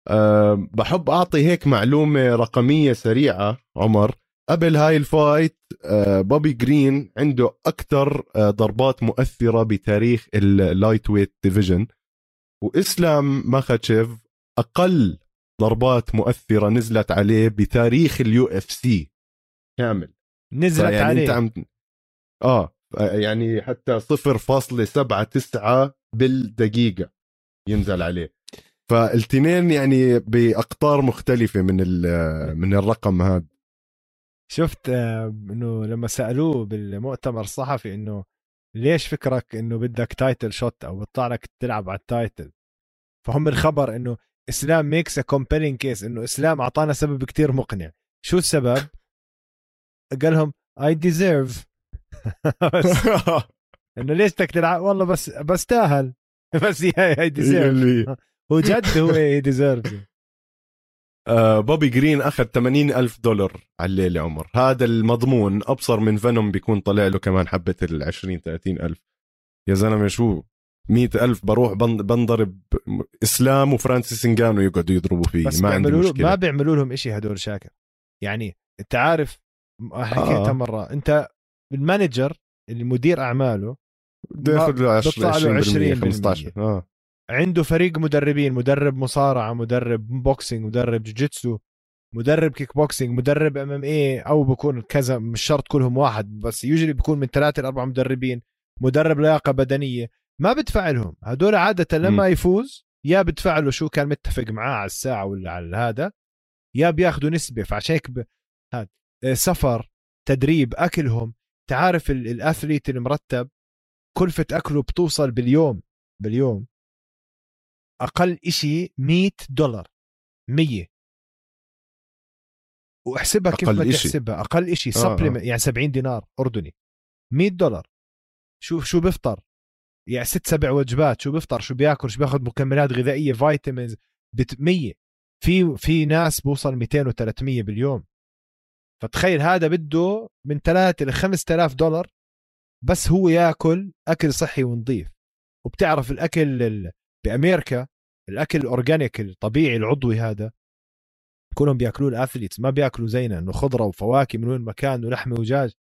أه بحب أعطي هيك معلومة رقمية سريعة عمر. قبل هاي ال fight أه بوبي جرين عنده أكثر أه ضربات مؤثرة بتاريخ ال lightweight division وإسلام ماخاتشيف أقل ضربات مؤثرة نزلت عليه بتاريخ ال UFC كامل. نزلت يعني عليه. انت عم آه يعني حتى 0.79 بالدقيقة ينزل عليه. فالتنين يعني بأقطار مختلفة من ال- من الرقم هذا. شفت آه، إنه لما سألوه بالمؤتمر الصحفي إنه ليش فكرك إنه بدك title shot أو بيطلع لك تلعب على ال title فهم الخبر إنه إسلام makes a compelling case إنه إسلام أعطانا سبب كتير مقنع. شو السبب؟ قال لهم I deserve إنه ليش بدك تلعب؟ والله بس بستاهل بس he deserve اللي. هو جد هو deserve آه بوبي جرين أخذ 80 ألف دولار على الليلة عمر. هذا المضمون أبصر من Venum بيكون طلع له كمان حبة ال 20 30 ألف. يا زلمة شو؟ 100 ألف بروح بن- بنضرب إسلام وفرانسيس إنجانو يقعدوا يضربوا فيه. بس ما عندي مشكلة. ما بيعملوا لهم شيء هدول شاكر. يعني أنت عارف حكيتها آه. مرة. أنت ال manager اللي مدير أعماله بده ياخذ له 10 بيطلع له 20% 20%. 15 آه. عنده فريق مدربين مدرب مصارعة مدرب boxing مدرب jiu-jitsu مدرب كيك بوكسينج مدرب MMA أو بكون كذا مش شرط كلهم واحد بس usually بيكون من ثلاثة لاربع مدربين مدرب لياقة بدنية. ما بدفع لهم. هدول عادة لما يفوز يا بدفع له شو كان متفق معاه على الساعة ولا على هذا يا بياخذوا نسبة. فعشان هيك ب... هاد آه، سفر تدريب أكلهم. تعرف ال- الأثليت المرتب كلفة أكله بتوصل باليوم باليوم. أقل إشي 100 دولار 100 واحسبها كيف بدك. تحسبها أقل شيء آه، آه. سبلمنت يعني 70 دينار أردني. 100 دولار. شوف شو بفطر يعني ست سبع وجبات شو بفطر شو بياكل؟ شو بياخذ مكملات غذائية vitamins بت 100 في في ناس بوصل 200 و300 باليوم. فتخيل هذا بده من 3 ل 5000 دولار بس هو ياكل أكل صحي ونظيف. وبتعرف الأكل ال- بامريكا الأكل ال organic الطبيعي العضوي هذا كلهم بياكلوه ال athletes ما بيأكلوا زينا إنه خضرة وفواكه من وين ما كان ولحمة ودجاج.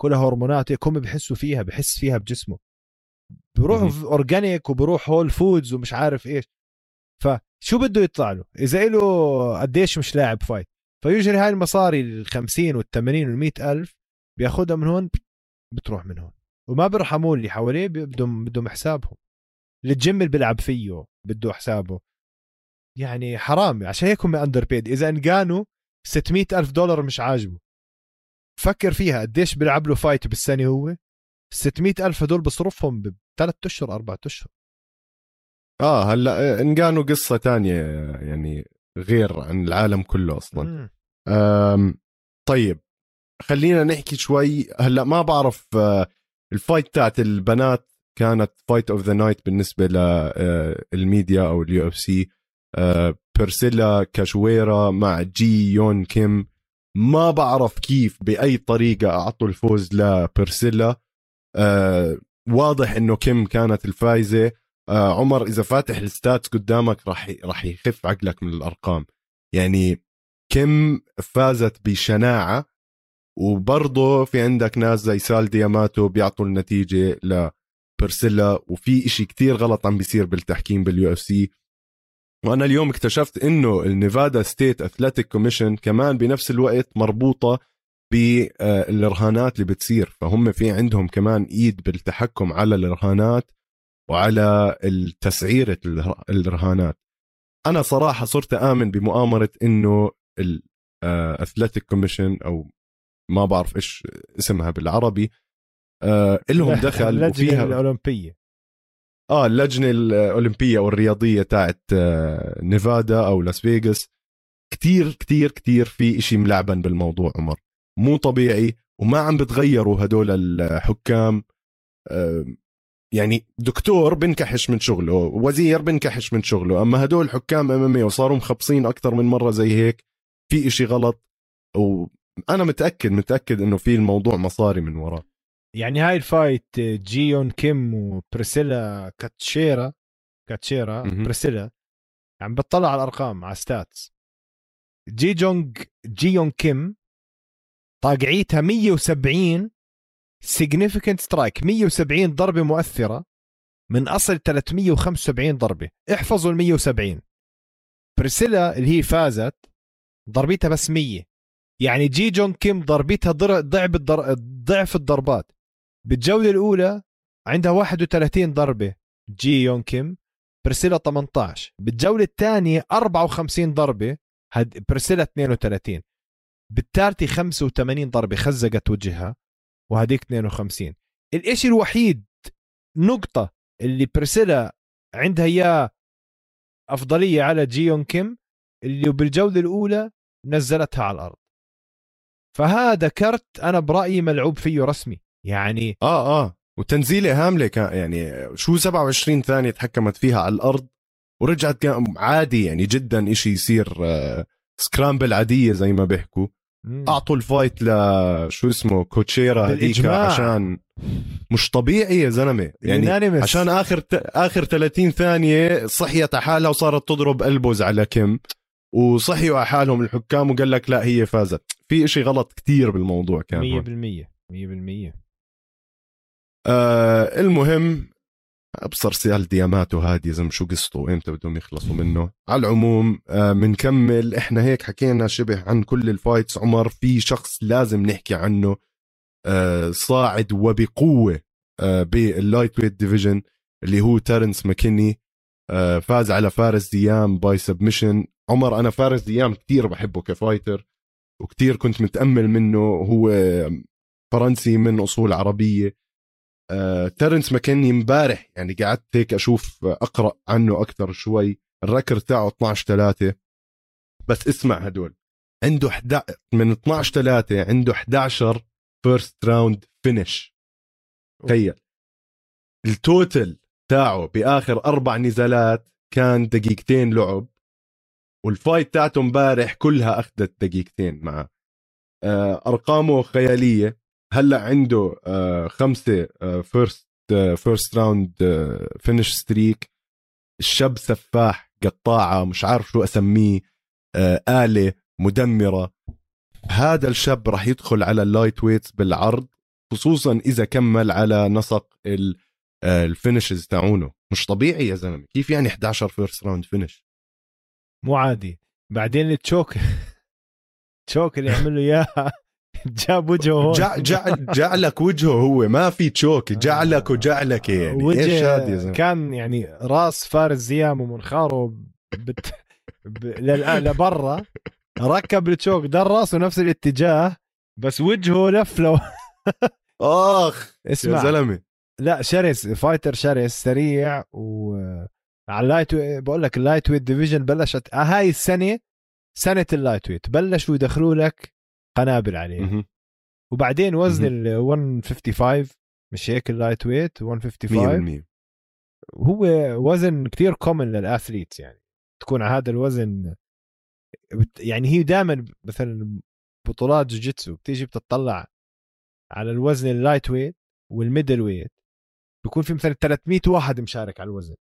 كلها هرمونات هيك هم بحسوا فيها بحس فيها بجسمه. بروحوا organic وبروح Whole Foods ومش عارف إيش. فشو بده يطلع له؟ إذا له قديش مش لاعب fight فيجري هاي المصاري ال 50 وال 80 وال 100 ألف بياخذها من هون بتروح من هون. وما بيرحموا اللي حواليه بدهم بدهم حسابهم. الجيم اللي بيلعب فيه بده حسابه. يعني حرام عشان هيك هم underpaid إذا إنجانو 600 ألف دولار مش عاجبه. فكر فيها قديش بيلعب له fight بالسنة هو؟ 600 ألف هدول بصرفهم بثلاث أشهر أربع أشهر. آه هلأ إنجانو قصة تانية يعني غير عن العالم كله أصلا. أم طيب خلينا نحكي شوي. هلأ ما بعرف آه، ال fight تاعت البنات كانت fight of the night بالنسبة للميديا أو ال UFC بريسيلا كاشويرا مع جي يون كيم. ما بعرف كيف بأي طريقة أعطوا الفوز لبيرسيلا. آه، واضح إنه كيم كانت الفايزة. آه، عمر إذا فاتح ال stats قدامك راح راح يخف عقلك من الأرقام. يعني كم فازت بشناعة وبرضه في عندك ناس زي سال داماتو بيعطوا النتيجة لبرسيلا وفي إشي كتير غلط عم بيصير بالتحكيم بال UFC وأنا اليوم اكتشفت إنه ال Nevada State Athletic Commission كمان بنفس الوقت مربوطة بالرهانات اللي بتصير. فهم في عندهم كمان إيد بالتحكم على الرهانات وعلى تسعيره الرهانات أنا صراحة صرت آمن بمؤامرة إنه ال athletic commission أو ما بعرف إيش اسمها بالعربي آه لهم دخل اللجنة وفيها الأولمبية. آه اللجنة الأولمبية والرياضية تاعت آه نيفادا أو لاس فيغاس. كتير كتير كتير في إشي ملعبن بالموضوع عمر. مو طبيعي وما عم بتغيروا هدول الحكام. آه يعني دكتور بنكحش من شغله وزير بنكحش من شغله. أما هدول حكام امامي وصاروا مخبصين أكثر من مرة زي هيك في إشي غلط. وأنا متأكد متأكد إنه في الموضوع مصاري من وراه يعني هاي ال fight جيون كيم وبريسيلا كاتشيرا كاتشيرا بريسيلا عم بتطلع على الأرقام على stats جي جونج جيون كيم طاقعيتها 170 significant strike 170 ضربة مؤثرة من أصل 375 ضربة. احفظوا ال 170 بريسيلا اللي هي فازت ضربتها بس 100 يعني جي جون كيم ضربتها ضعف ضعف الضربات. بالجولة الأولى عندها 31 ضربة. جي يون كيم برسيلا 18 بالجولة الثانية 54 ضربة. برسيلا 32 بالثالثة 85 ضربة خزقت وجهها وهديك 52 الإشي الوحيد نقطة اللي برسيلا عندها إياه أفضلية على جيون كيم اللي بالجولة الأولى نزلتها على الأرض. فهذا كرت أنا برأيي ملعوب فيه رسمي. يعني آه آه. وتنزيلة هاملة كان يعني شو 27 ثانية تحكمت فيها على الأرض ورجعت كان عادي يعني جدا إشي يصير آه scramble عادية زي ما بيحكوا. أعطوا ال fight ل شو اسمه كوتشيرا هذيك عشان مش طبيعي يا زلمة. يعني عشان آخر ت... آخر 30 ثانية صحيت على حالها وصارت تضرب البوز على كيم وصحيوا على حالهم الحكام وقال لك لا هي فازت. في إشي غلط كتير بالموضوع كان 100% 100% آه المهم أبصر سال داماتو هادي زم شو قصته؟ إمتى بدهم يخلصوا منه؟ على العموم آه بنكمل إحنا هيك حكينا شبه عن كل ال fights عمر في شخص لازم نحكي عنه آه صاعد وبقوة آه بال lightweight division اللي هو تيرنس ماكيني. آه فاز على فارس زيام by submission عمر أنا فارس زيام كتير بحبه ك fighter وكتير كنت متأمل منه. هو فرنسي من أصول عربية. آه، ترنس ماكني امبارح يعني قعدت هيك أشوف أقرأ عنه أكثر شوي. ال record تاعه 12 3 بس اسمع هدول. عنده 11 من 12 3 عنده 11 first round finish تخيل. ال total تاعه بآخر أربع نزالات كان دقيقتين لعب. وال fight تاعته امبارح كلها أخذت دقيقتين معه. آه، أرقامه خيالية. هلا عنده آه، خمسة first first round finish streak الشاب سفاح قطاعة مش عارف شو أسميه آه، آلة مدمرة. هذا الشاب راح يدخل على ال lightweights بالعرض خصوصا إذا كمل على نسق ال finishes تاعونه. مش طبيعي يا زلمة. كيف يعني 11 first round finish مو عادي. بعدين ال choke choke اللي عمل له إياها. جاب وجهه هون. جعل جعلك وجهه هو ما في choke. جعلك وجعلك يعني. وجه إيش هذا كان يعني راس فارس زيام ومنخاره بت... ب... لبرا ركب ال choke درس ونفس الاتجاه بس وجهه لف لو آخ اسمع. يا زلمة. لا شرس fighter شرس سريع و على ال light بقول لك ال lightweight division بلشت آه، هاي السنة سنة ال lightweight بلشوا يدخلوا لك قنابل عليه. وبعدين وزن ال 155 مش هيك ال lightweight 155 هو وزن كثير common لل athletes يعني. تكون على هذا الوزن يعني هي دائما مثلا بطولات جوجيتسو بتيجي بتطلع على الوزن ال lightweight وال middleweight بيكون في مثلا 300 واحد مشارك على الوزن.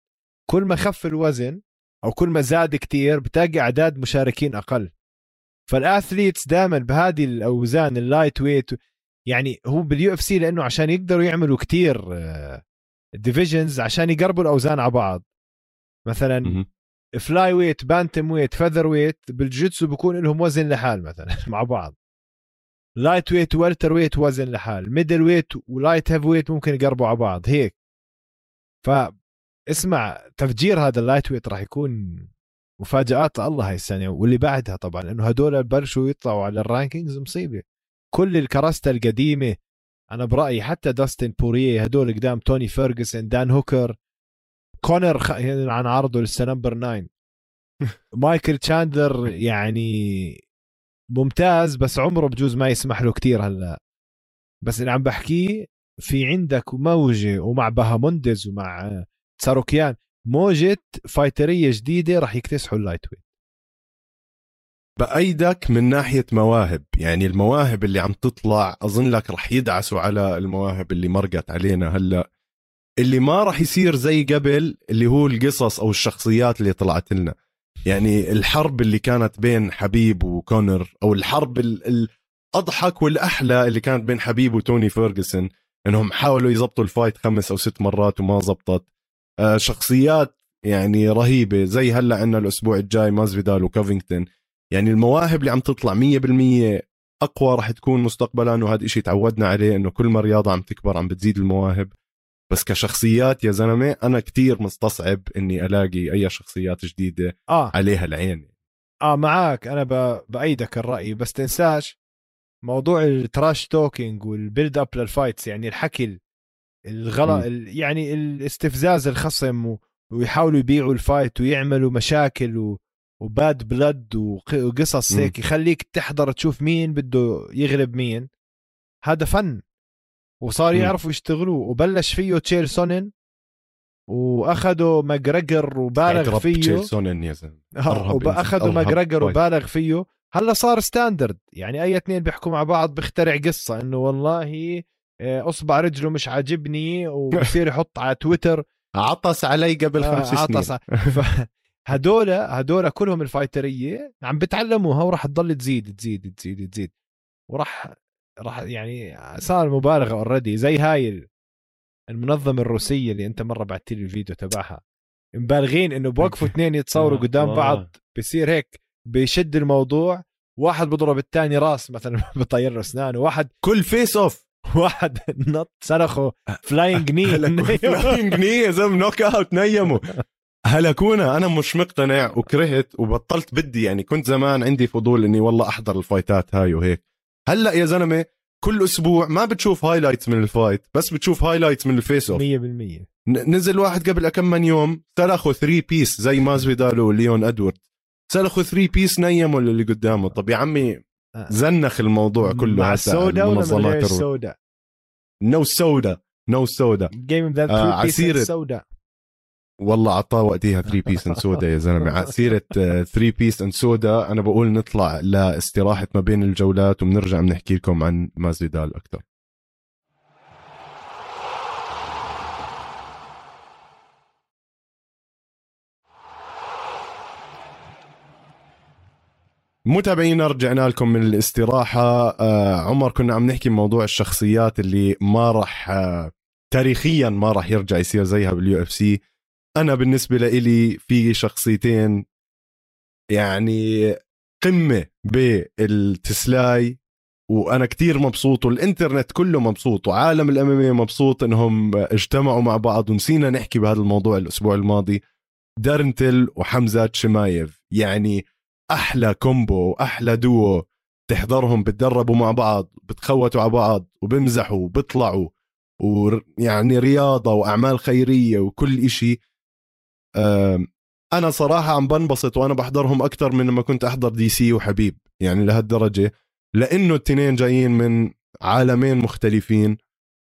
كل ما خف الوزن أو كل ما زاد كتير بتلاقي أعداد مشاركين أقل. فال athletes دائما بهذه الأوزان ال lightweight يعني هو بال UFC لأنه عشان يقدروا يعملوا كتير divisions آه، عشان يقربوا الأوزان على بعض. مثلا فلاي ويت بانتم ويت فذر ويت بالجوتسو بكون لهم وزن لحال مثلا مع بعض. lightweight welterweight وزن لحال. middleweight و light heavyweight ممكن يقربوا على بعض هيك. ف اسمع تفجير هذا ال lightweight راح يكون مفاجآت الله هاي السنة واللي بعدها طبعا لأنه هدول بلشوا يطلعوا على ال rankings مصيبة. كل الكراستا القديمة أنا برأيي حتى داستن بوريه هدول قدام توني فيرجسون دان هوكر كونر خ... عن عرضه لسه number 9 مايكل تشاندلر يعني ممتاز بس عمره بجوز ما يسمح له كتير هلأ. بس اللي عم بحكيه في عندك موجة ومع بهاموندز ومع ساروكيان. موجة fighter ية جديدة راح يكتسحوا ال lightweight بأيدك من ناحية مواهب يعني المواهب اللي عم تطلع أظن لك رح يدعسوا على المواهب اللي مرقت علينا هلأ. اللي ما رح يصير زي قبل اللي هو القصص أو الشخصيات اللي طلعت لنا. يعني الحرب اللي كانت بين حبيب وكونر أو الحرب الأضحك والأحلى اللي كانت بين حبيب وتوني فيرجسون إنهم حاولوا يزبطوا ال fight خمس أو ست مرات وما زبطت. شخصيات يعني رهيبة زي هلأ عندنا الأسبوع الجاي مازفيدال وكوفينغتون يعني المواهب اللي عم تطلع 100% أقوى راح تكون مستقبلا وهذا إشي تعودنا عليه إنه كل ما رياضه عم تكبر عم بتزيد المواهب. بس كشخصيات يا زلمة أنا كتير مستصعب إني ألاقي أي شخصيات جديدة آه. عليها العين. آه معك أنا ب... بأيدك الرأي. بس تنساش موضوع ال trash talking وال build up لل fights يعني الحكي الغلط يعني الاستفزاز الخصم و... ويحاولوا يبيعوا ال fight ويعملوا مشاكل و... و bad blood وقصص هيك يخليك تحضر تشوف مين بده يغلب مين. هذا فن. وصار يعرفوا يشتغلوه. وبلش فيه تشيل سونن. واخذوا ماجريجر وبالغ فيه. تشيل سونن يا زلمة. اخذوا ماجريجر وبالغ فيه. هلا صار standard يعني أي اثنين بيحكوا مع بعض بيخترع قصة إنه والله آه، أصبع رجله مش عاجبني وبصير يحط على تويتر. عطس علي قبل آه، خمس عطس. سنين هدول هدول كلهم ال fighter ية. عم بتعلموها وراح تضل تزيد تزيد تزيد تزيد. وراح راح يعني صار مبالغة already زي هاي المنظمة الروسية اللي أنت مرة بعثت لي الفيديو تبعها. مبالغين إنه بوقفوا اثنين يتصوروا آه، قدام بعض. بصير هيك بيشد الموضوع. واحد بضرب الثاني راس مثلا بطير له اسنانه واحد كل face off واحد نط صرخه flying knee flying knee يا زلمة knock out نيموا. هلكونا أنا مش مقتنع. وكرهت وبطلت بدي يعني كنت زمان عندي فضول إني والله أحضر ال fight ات هاي وهيك. هلأ يا زلمة كل أسبوع ما بتشوف highlights من ال fight بس بتشوف highlights من ال face off 100% نزل واحد قبل كم من يوم صرخوا 3 piece زي مازفيدال وليون ادوارد صرخوا 3 piece نيموا اللي قدامه. طب يا عمي. زنخ الموضوع كله مع ال soda ولا من غير ال soda؟ no soda no soda gave him that آه، 3 piece عسيرة. soda والله عطاه وقتها 3 piece and soda يا زلمة. على سيره 3 piece and soda أنا بقول نطلع لاستراحه ما بين الجولات وبنرجع بنحكي لكم عن مازيدال أكثر. متابعينا رجعنا لكم من الاستراحة. آه عمر كنا عم نحكي موضوع الشخصيات اللي ما راح آه تاريخيا ما راح يرجع يصير زيها بال UFC. أنا بالنسبة لإلي في شخصيتين يعني قمة بالتسلاي وأنا كتير مبسوط والإنترنت كله مبسوط وعالم ال MMA مبسوط إنهم اجتمعوا مع بعض ونسينا نحكي بهذا الموضوع الأسبوع الماضي. دارن تيل وحمزة شمايف يعني أحلى combo واحلى دوو. تحضرهم بتدربوا مع بعض بتخوتوا على بعض وبمزحوا وبيطلعوا ويعني رياضة وأعمال خيرية وكل إشي. أنا صراحة عم بنبسط وأنا بحضرهم أكثر من لما كنت أحضر DC وحبيب يعني لهالدرجة. لأنه التنين جايين من عالمين مختلفين.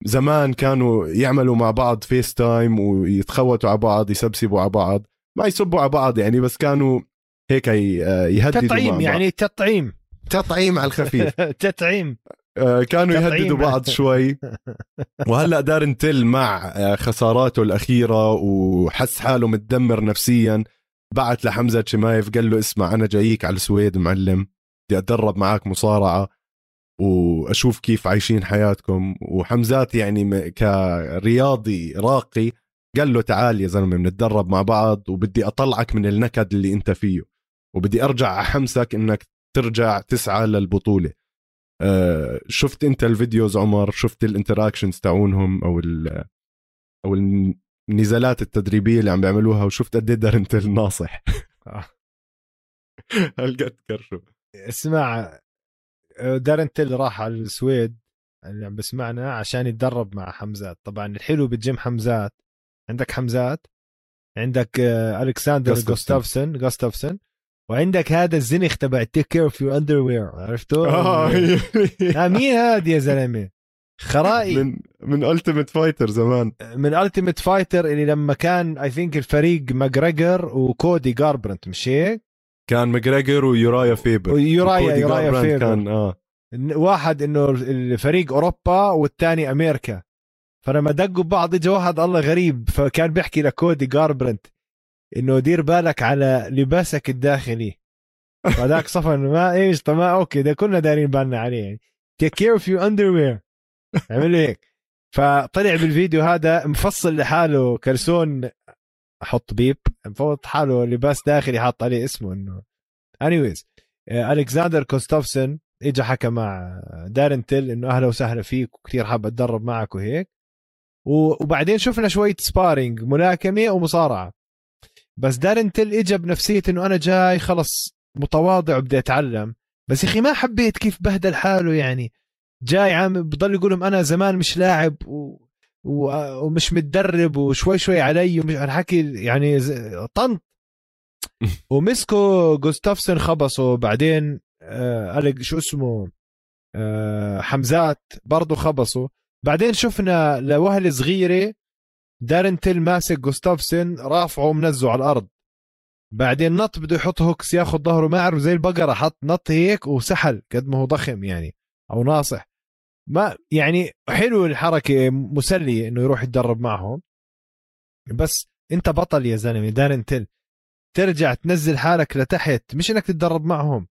زمان كانوا يعملوا مع بعض FaceTime ويتخوتوا على بعض يسبسبوا على بعض. ما يسبوا على بعض يعني بس كانوا هيك آه، يهددوا تطعيم. يعني تطعيم. تطعيم على الخفيف. تطعيم. آه، كانوا. يهددوا بعض شوي. وهلأ دارن تيل مع آه، خساراته الأخيرة وحس حاله متدمر نفسيا. بعت لحمزة شمايف قال له اسمع أنا جايك على السويد معلم بدي أتدرب معك مصارعة وأشوف كيف عايشين حياتكم. وحمزات يعني كرياضي راقي قال له تعال يا زلمة بنتدرب مع بعض وبدي أطلعك من النكد اللي أنت فيه. وبدي أرجع احمسك إنك ترجع تسعى للبطولة. آه، شفت أنت ال videos عمر؟ شفت ال interactions تاعونهم أو ال أو ال النزالات التدريبية اللي عم بيعملوها؟ وشفت قد إيه تيل ناصح آه. هالقد كرشو اسمع دارن تيل راح على السويد اللي عم بسمعنا عشان يتدرب مع حمزات. طبعا الحلو بالجيم حمزات. عندك حمزات؟ عندك آه، ألكساندر. جوستافسون جوستافسون وعندك هذا الزنخ تبع take care of your underwear عرفته؟ آه مين هذا يا زلمة؟ خرائي. من من Ultimate Fighter زمان. من Ultimate Fighter اللي لما كان I think الفريق ماجريجر وكودي جاربرنت مش هيك؟ كان ماجريجر ويورايا فيبر. ويورايا يورايا فيبر كان آه. واحد إنه الفريق أوروبا والثاني أمريكا. فلما دقوا ببعض اجى واحد الله غريب فكان بيحكي لكودي جاربرنت إنه دير بالك على لباسك الداخلي. فذاك صفى إنه ما إيش طب ما okay ده كلنا دايرين بالنا عليه يعني. take care of your underwear عملوا هيك. فطلع بالفيديو هذا مفصل لحاله كرسون أحط بيب مفوت حاله لباس داخلي حاط عليه اسمه إنه. anyways الكسندر كوستوفسن اجى حكى مع دارن تيل إنه أهلا وسهلا فيك وكثير حاب أتدرب معك وهيك. وبعدين شفنا شوية sparring ملاكمة ومصارعة. بس دارن تيل اجى بنفسية انه أنا جاي خلص متواضع وبدي اتعلم. بس يا أخي ما حبيت كيف بهدل حاله يعني. جاي عم بضل يقول لهم أنا زمان مش لاعب و... و... ومش متدرب وشوي شوي علي ومش الحكي يعني ز... طنط. ومسكو جوستافسون خبصه. بعدين آه شو اسمه آه حمزات برضه خبصه. بعدين شفنا لوهلة صغيرة دارن تيل ماسك جوستافسون رافعه ومنزه على الأرض. بعدين نط بده يحط hooks ياخذ ظهره ما أعرف زي البقرة حط نط هيك وسحل قد ما هو ضخم يعني أو ناصح. ما يعني حلو الحركة مسلية إنه يروح يتدرب معهم. بس أنت بطل يا زلمة دارن تيل ترجع تنزل حالك لتحت مش إنك تتدرب معهم.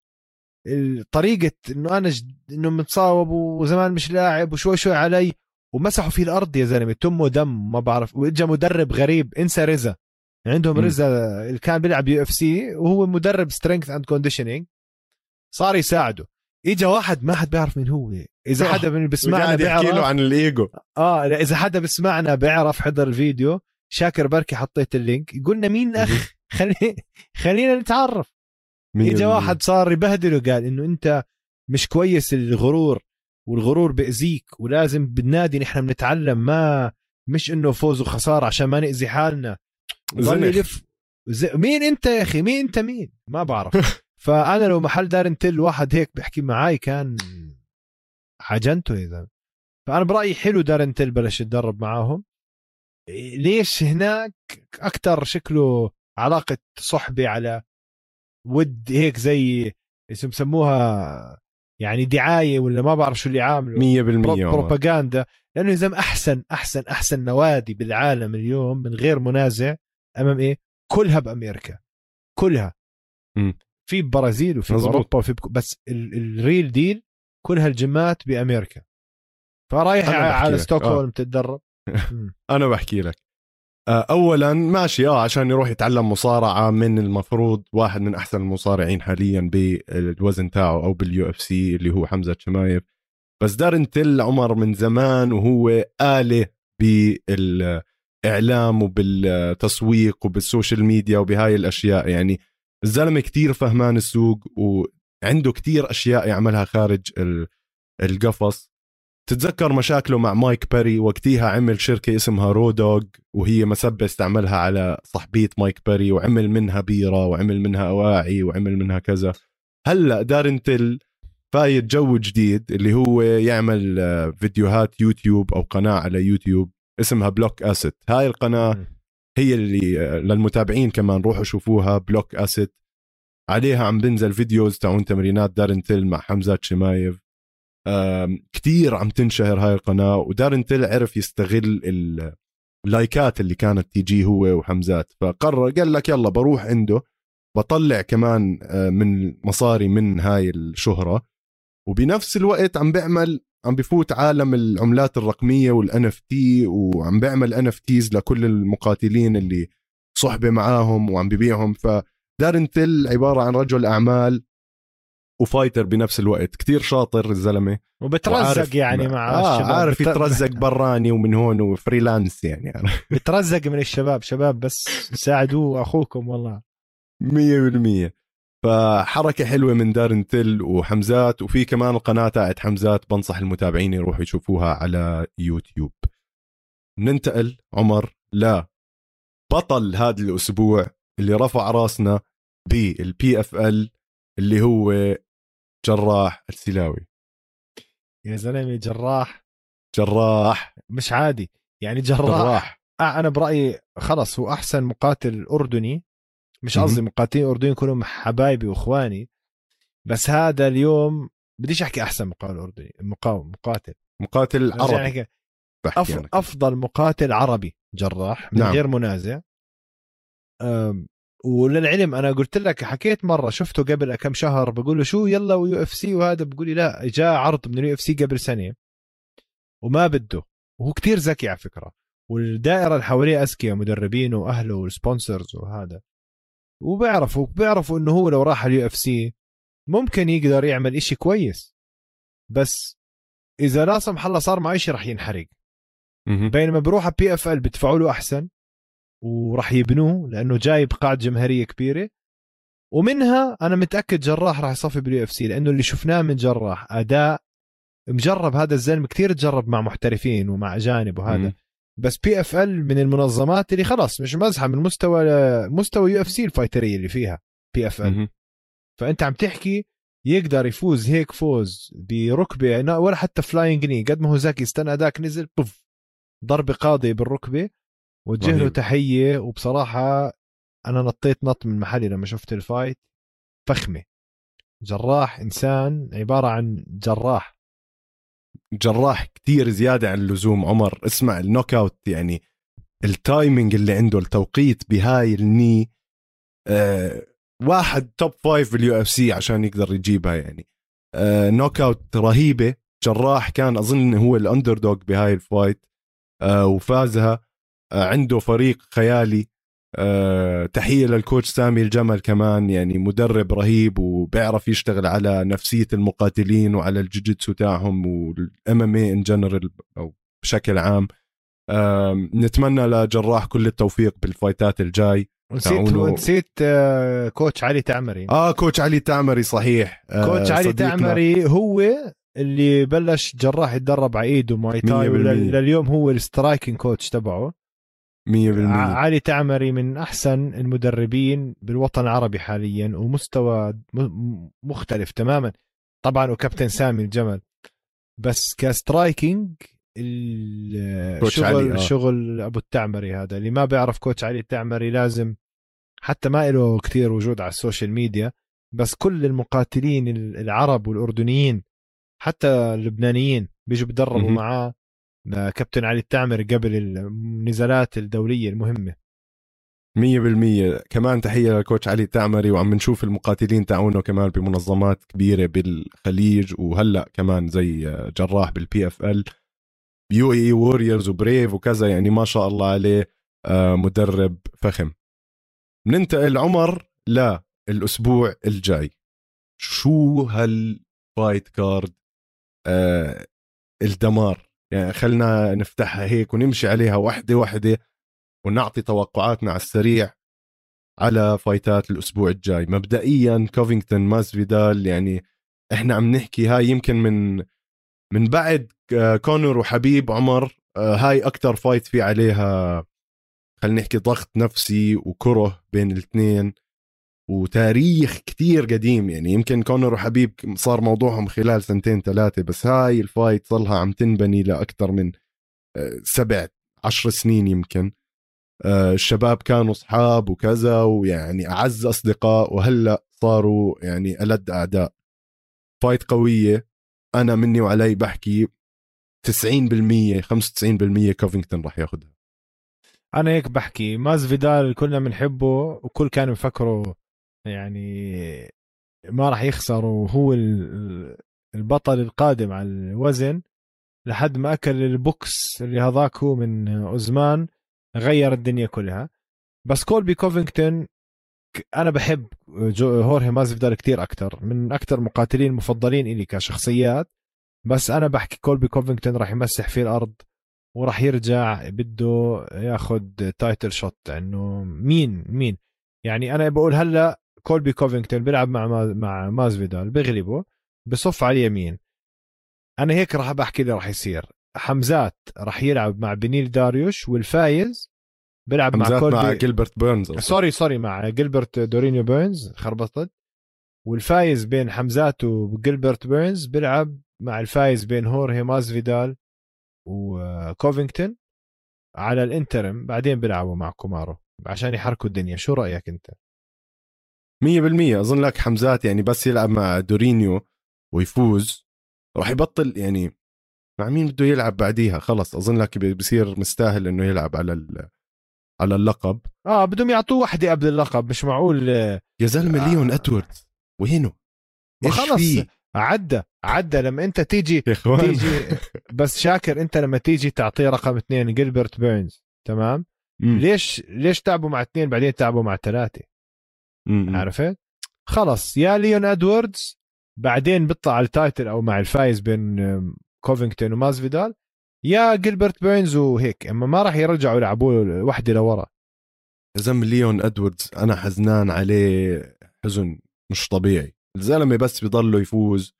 طريقة إنه أنا جد إنه متصاوب وزمان مش لاعب وشوي شوي علي ومسحوا في الأرض يا زلمة. تمه دم ما بعرف. واجا مدرب غريب إنسى رزا. عندهم. رزا اللي كان بيلعب UFC وهو مدرب strength and conditioning صار يساعده. اجى واحد ما حد بيعرف مين هو. إذا. حدا من وقاعد يحكي له بيعرف عن الإيجو. آه إذا حدا بيسمعنا بيعرف حضر الفيديو. شاكر بركي حطيت اللينك. قلنا مين أخ؟ خلي خلينا نتعرف. اجى. واحد صار يبهدله قال إنه أنت مش كويس الغرور. والغرور بأذيك ولازم بالنادي نحن بنتعلم ما مش إنه فوز وخسارة عشان ما نأذي حالنا. ضل. يلف. مين أنت يا أخي؟ مين أنت مين؟ ما بعرف. فأنا لو محل دارن تيل واحد هيك بيحكي معاي كان يا زلمه فأنا برأيي حلو دارن تيل بلش يتدرب معاهم. ليش هناك أكثر شكله علاقة صحبه على ود هيك زي اسم بسموها يعني دعاية ولا ما بعرف شو اللي عامله مية برو- بالمية عمر. بروباغندا لأنه يا زلمه احسن احسن أحسن نوادي بالعالم اليوم من غير منازع أمام إيه كلها بأمريكا كلها مم. في برازيل وفي مزبوط. أوروبا وفي بك... بس ال... ال real deal كلها ال gyمات بأمريكا فرايح على. ستوكهولم تتدرب مم. أنا بحكي لك آه، اولا ماشي آه عشان يروح يتعلم مصارعة من المفروض واحد من أحسن المصارعين حاليا بالوزن تاعه أو بال UFC اللي هو حمزة شمايف. بس دارن تيل عمر من زمان وهو آلة بالإعلام وبالتسويق وبال social media وبهاي الأشياء. يعني الزلمة كتير فهمان السوق وعنده كتير أشياء يعملها خارج ال- القفص. تتذكر مشاكله مع مايك باري وقتها عمل شركة اسمها رودوغ وهي مسبة استعملها على صحبية مايك باري وعمل منها بيرة وعمل منها أواعي وعمل منها كذا. هلأ دارن تيل فايت جو جديد اللي هو يعمل آه، فيديوهات يوتيوب أو قناة على يوتيوب اسمها بلوك أسيت. هاي القناة. هي اللي آه، للمتابعين كمان روحوا شوفوها بلوك أسيت. عليها عم بنزل videos تاعون تمرينات دارن تيل مع حمزات شمايف. كتير عم تنشهر هاي القناة ودارن تيل عرف يستغل ال- اللايكات اللي كانت تيجي هو وحمزات. فقرر قال لك يلا بروح عنده بطلع كمان آه، من مصاري من هاي الشهرة. وبنفس الوقت عم بيعمل عم بفوت عالم العملات الرقمية وال NFT وعم بيعمل NFTs لكل المقاتلين اللي صحبة معاهم وعم ببيعهم. فدارن تيل عبارة عن رجل أعمال و fighter بنفس الوقت. كتير شاطر الزلمة. وبترزق يعني مع آه الشباب. عارف يترزق براني ومن هون و freelance يعني. بترزق من الشباب. شباب بس ساعدوه أخوكم والله. مية بالمية. فحركة حلوة من دارن تل وحمزات. وفي كمان القناة تاعت حمزات بنصح المتابعين يروحوا يشوفوها على يوتيوب. ننتقل عمر لا بطل هذا الأسبوع اللي رفع راسنا بالبي اف ال اللي هو جراح السلاوي يا زلمة جراح. جراح. مش عادي. يعني جراح, جراح. آه أنا برأيي خلص هو أحسن مقاتل أردني. مش. قصدي مقاتلين أردنيين كلهم حبايبي وإخواني. بس هذا اليوم بديش أحكي أحسن مقاتل أردني مقاوم مقاتل. مقاتل رجع عربي. أف... أفضل مقاتل عربي جراح من نعم. غير منازع. وللعلم أنا قلت لك حكيت مرة شفته قبل كم شهر بقول له شو يلا و UFC وهذا بقول لي لا جاء عرض من ال UFC قبل سنة. وما بده. وهو كتير ذكي على فكرة. والدائرة اللي حواليه أذكياء مدربينه وأهله وال sponsors وهذا. وبيعرفوا بيعرفوا إنه هو لو راح ال UFC ممكن يقدر يعمل إشي كويس. بس إذا لا سمح الله صار معه شيء رح ينحرق. بينما بروح على PFL بدفعوا له أحسن. وراح يبنوه لأنه جايب قاعدة جماهيرية كبيرة ومنها أنا متأكد جراح راح يصفي بال UFC لأنه اللي شفناه من جراح أداء مجرب هذا الزلمه كثير تجرب مع محترفين ومع أجانب وهذا مهم. بس PFL من المنظمات اللي خلاص مش مزحة من مستوى مستوى UFC الفايترية اللي فيها PFL. فأنت عم تحكي يقدر يفوز هيك فوز بركبة ولا حتى flying knee قد ما هو ذكي استنى أداك نزل بف ضربة قاضية بالركبة وجه له. تحية وبصراحة أنا نطيت نط من محلي لما شفت ال fight. فخمة. جراح إنسان عبارة عن جراح. جراح كتير زيادة عن اللزوم عمر. اسمع ال knockout يعني ال timing اللي عنده التوقيت بهاي ال knee آه واحد top five بال UFC عشان يقدر يجيبها يعني. آه knockout رهيبة. جراح كان أظن هو ال underdog بهاي ال fight. آه وفازها. عنده فريق خيالي آه تحية لل coach سامي الجمل كمان يعني مدرب رهيب وبيعرف يشتغل على نفسية المقاتلين وعلى الجوجيتسو تاعهم وال MMA in general أو بشكل عام نتمنى لجراح كل التوفيق بالفايتات الجاي تعاونوا. ونسيت آه، كوتش علي تعمري آه كوتش علي تعمري صحيح آه coach علي صديقنا. تعمري هو اللي بلش جراح يتدرب على ايده ماي تاي. لليوم هو ال striking coach تبعه 100% ع- علي تعمري من أحسن المدربين بالوطن العربي حاليا ومستوى مختلف تماما. طبعا وكابتن سامي الجمل. بس ك striking الشغل آه. شغل أبو التعمري هذا. اللي ما بيعرف coach علي التعمري لازم حتى ما له كتير وجود على ال social media بس كل المقاتلين العرب والأردنيين حتى اللبنانيين بيجوا بيدربوا مهم. معاه. كابتن علي التعمري قبل النزالات الدولية المهمة. 100% كمان تحية لل coach علي تعمري وعم نشوف المقاتلين تاعونه كمان بمنظمات كبيرة بالخليج وهلأ كمان زي جراح بال PFL UAE Warriors و Brave وكذا يعني ما شاء الله عليه آه، مدرب فخم. ننتقل عمر للأسبوع الجاي. شو هال fight card آه الدمار؟ يعني خلنا نفتحها هيك ونمشي عليها واحدة واحدة ونعطي توقعاتنا على السريع على fight ات الأسبوع الجاي. مبدئيا كوفينغتون ماسفيدال يعني إحنا عم نحكي هاي يمكن من من بعد آه، كونر وحبيب عمر آه، هاي أكثر fight في عليها خلينا نحكي ضغط نفسي وكره بين الاثنين. وتاريخ كتير قديم. يعني يمكن كونر وحبيب صار موضوعهم خلال سنتين ثلاثة بس هاي ال fight صارلها عم تنبني لأكثر من آه، سبع عشر سنين يمكن. آه، الشباب كانوا صحاب وكذا ويعني أعز أصدقاء وهلأ صاروا يعني ألد أعداء. fight قوية. أنا مني وعلي بحكي 90% 95% كوفينغتون راح ياخذها أنا هيك بحكي. مازفيدال كلنا بنحبه وكل كان مفكره يعني ما راح يخسر وهو ال- البطل القادم على الوزن لحد ما أكل ال box اللي هذاك هو من اوزمان غير الدنيا كلها. بس كولبي كوفينغتون أنا بحب هورهي مازفيدال كتير أكثر من أكثر مقاتلين المفضلين إلي كشخصيات. بس أنا بحكي كولبي كوفينغتون راح يمسح في الأرض وراح يرجع بده ياخذ title shot إنه مين مين؟ يعني أنا بقول هلأ كولبي كوفينغتون بيلعب مع مع مازفيدال بيغلبه بصف على اليمين. أنا هيك راح بحكي اللي راح يصير. حمزات راح يلعب مع بنيل داريوش والفايز بيلعب مع كولبي مع جيلبرت بيرنز sorry sorry مع جيلبرت دورينيو بيرنز خربطت. والفايز بين حمزات وجيلبرت بيرنز بيلعب مع الفايز بين هورهي مازفيدال وكوفينغتون على ال interim. بعدين بيلعبوا مع كومارو عشان يحركوا الدنيا. شو رأيك أنت؟ 100% أظن لك حمزات يعني بس يلعب مع دورينيو ويفوز. راح يبطل يعني مع مين بده يلعب بعديها؟ خلص أظن لك بصير مستاهل إنه يلعب على على اللقب. آه بدهم يعطوه وحدة قبل اللقب مش معقول. يا زلمة آه. ليون ادواردز وينه؟ خلص عدى عدى. لما أنت تيجي تيجي بس شاكر أنت لما تيجي تعطيه رقم اثنين جيلبرت بيرنز تمام؟ مم. ليش ليش تعبوا مع اثنين بعدين تعبوا مع ثلاثة؟ عرفت؟ خلص يا ليون إدواردز بعدين بيطلع على ال title أو مع الفايز بين كوفينغتون ومازفيدال يا جيلبرت بيرنز وهيك أما ما راح يرجعوا يلعبوا وحدة لورا. زم ليون إدواردز أنا حزنان عليه حزن مش طبيعي. الزلمة بس بضله يفوز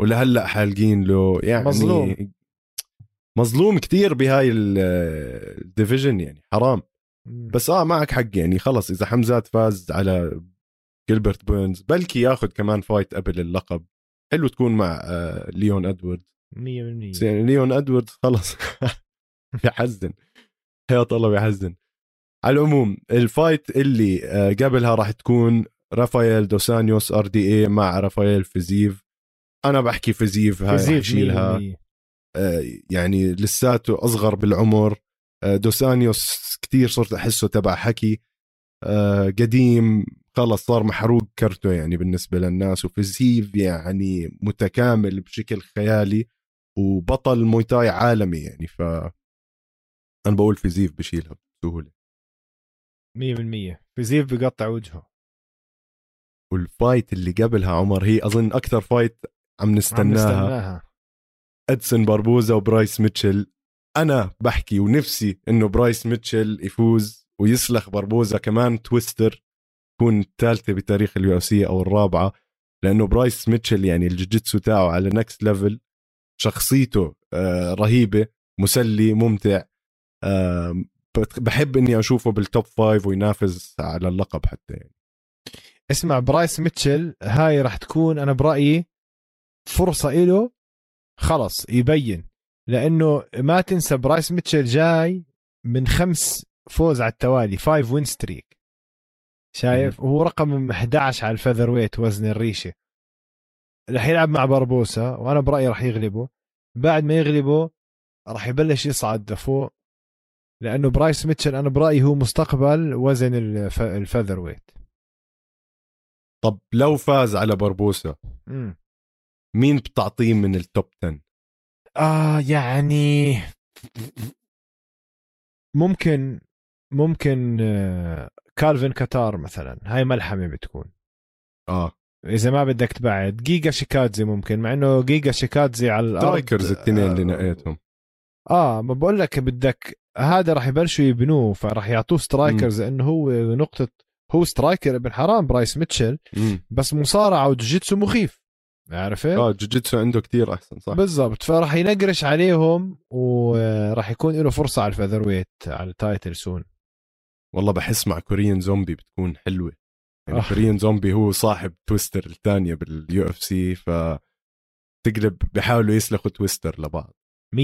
ولهلأ حالقين له يعني مظلوم. مظلوم كثير بهاي ال division يعني حرام. بس آه معك حق يعني خلص إذا حمزات فاز على جيلبرت بيرنز بلكي ياخذ كمان fight قبل اللقب. حلو تكون مع آه ليون ادواردز 100% يعني ليون ادواردز خلص بحزن حياة الله بحزن على العموم ال fight اللي آه قبلها راح تكون رافائيل دوسانيوس RDA مع رافائيل فيزيف أنا بحكي فيزيف هاي فيزيف شيلها آه يعني لساته أصغر بالعمر. دوسانيوس كتير صرت أحسه تبع حكي. آه قديم خلص صار محروق كرته يعني بالنسبة للناس وفيزيف يعني متكامل بشكل خيالي وبطل مويتاي عالمي يعني. ف أنا بقول فيزيف بشيلها بسهولة. 100% فيزيف بقطع وجهه. وال fight اللي قبلها عمر هي أظن أكثر fight عم نستناها, عم نستناها. إدسون باربوزا وبرايس ميتشل. أنا بحكي ونفسي إنه برايس ميتشل يفوز ويسلخ باربوزا كمان twister تكون الثالثة بتاريخ ال UFC أو الرابعة لأنه برايس ميتشل يعني الجوجيتسو تاعه على next level شخصيته آه، رهيبة مسلي ممتع بحب إني أشوفه بال top five وينافس على اللقب حتى يعني. اسمع برايس ميتشل هاي راح تكون أنا برأيي فرصة له خلص يبين. لأنه ما تنسى برايس ميتشل جاي من خمس فوز على التوالي five win streak شايف؟ وهو رقم 11 على ال featherweight وزن الريشة. رح يلعب مع بربوسا وأنا برأيي راح يغلبه. بعد ما يغلبه راح يبلش يصعد لفوق لأنه برايس ميتشل أنا برأيي هو مستقبل وزن ال featherweight طب لو فاز على بربوسا. مين بتعطيه من ال top 10 آه يعني ممكن ممكن آه، كالفين كاتار مثلا. هاي ملحمة بتكون. آه. إذا ما بدك تبعد جيجا شيكادزي ممكن مع إنه جيجا شيكادزي على الأرض strikers الاثنين اللي نقيتهم. آه ما بقول لك بدك هذا راح يبلشوا يبنوه فراح يعطوه strikers لأنه هو نقطة هو striker ابن حرام برايس ميتشل بس مصارعه وجوجيتسو مخيف. عرفت؟ آه جوجيتسو عنده كتير أحسن صح. بالضبط. فراح ينقرش عليهم وراح يكون له فرصة على ال featherweight على ال title soon والله بحس مع Korean Zombie بتكون حلوة. يعني آه. Korean Zombie هو صاحب twister الثانية بال UFC ف تقلب بيحاولوا يسلخوا twister لبعض. 100%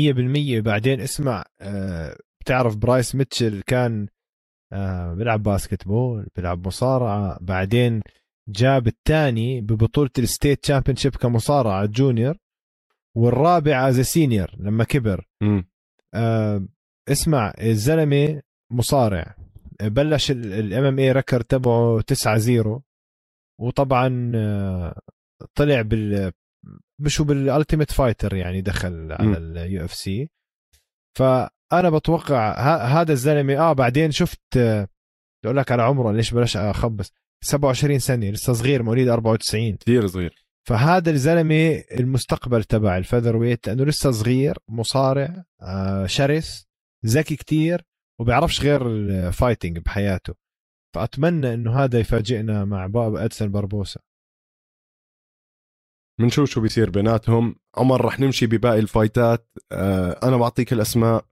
بعدين اسمع آه بتعرف برايس ميتشل كان آه بيلعب basketball بيلعب مصارعة بعدين جاب الثاني ببطولة ال state championship كمصارعه junior والرابع as senior لما كبر. آه اسمع الزلمة مصارع. بلش ال MMA record تبعه 9 0 وطبعا آه، طلع بال مش هو بال Ultimate Fighter يعني دخل على ال UFC فأنا بتوقع هذا الزلمة آه بعدين شفت آه، أقول لك على عمره ليش بلاش أخبص؟ 27 سنة لسه صغير مواليد 94 كثير صغير. فهذا الزلمة المستقبل تبع ال featherweight لأنه لسه صغير مصارع آه، شرس ذكي كتير وبيعرفش غير ال fighting بحياته. فأتمنى إنه هذا يفاجئنا مع باب أدسن بربوسا بنشوف شو بيصير بيناتهم. عمر رح نمشي بباقي الفايتات. آه أنا بعطيك الأسماء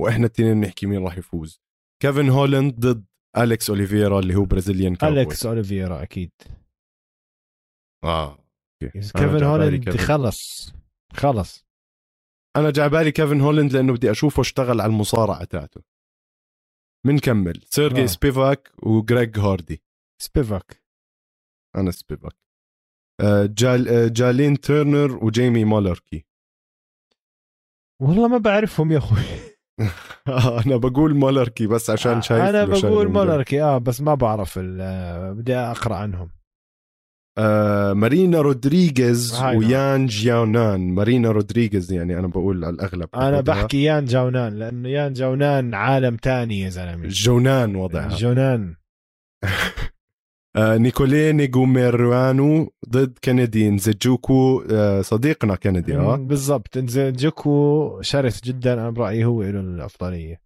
وإحنا التنين نحكي مين راح يفوز. كيفن هولند ضد أليكس أوليفيرا اللي هو Brazilian Cowboy أليكس أوليفيرا أكيد. آه كيفن هولند خلص خلص. أنا جعبالي كيفن هولند لأنه بدي أشوفه اشتغل على المصارعة تاعته. بنكمل سيرجي آه. سبيفاك وجريج هاردي. سبيفاك. أنا سبيفاك. آه، جال آه، جالين تيرنر وجيمي مولركي والله ما بعرفهم يا أخوي. أنا بقول مولركي بس عشان شايف أنا بقول مولركي آه بس ما بعرف بدي أقرأ عنهم. آه مارينا رودريغيز ويان جاونان مارينا رودريغيز يعني أنا بقول على الأغلب أنا بحكي يان جاونان لأنه يان جاونان عالم تاني يا زلمة. جونان وضعها. جونان. آه نيكولي نيغوميروانو ضد كندي نزجوكو آه صديقنا كندي آه. بالضبط. نزجوكو شرس جدا أنا برأيي هو له الأفضلية.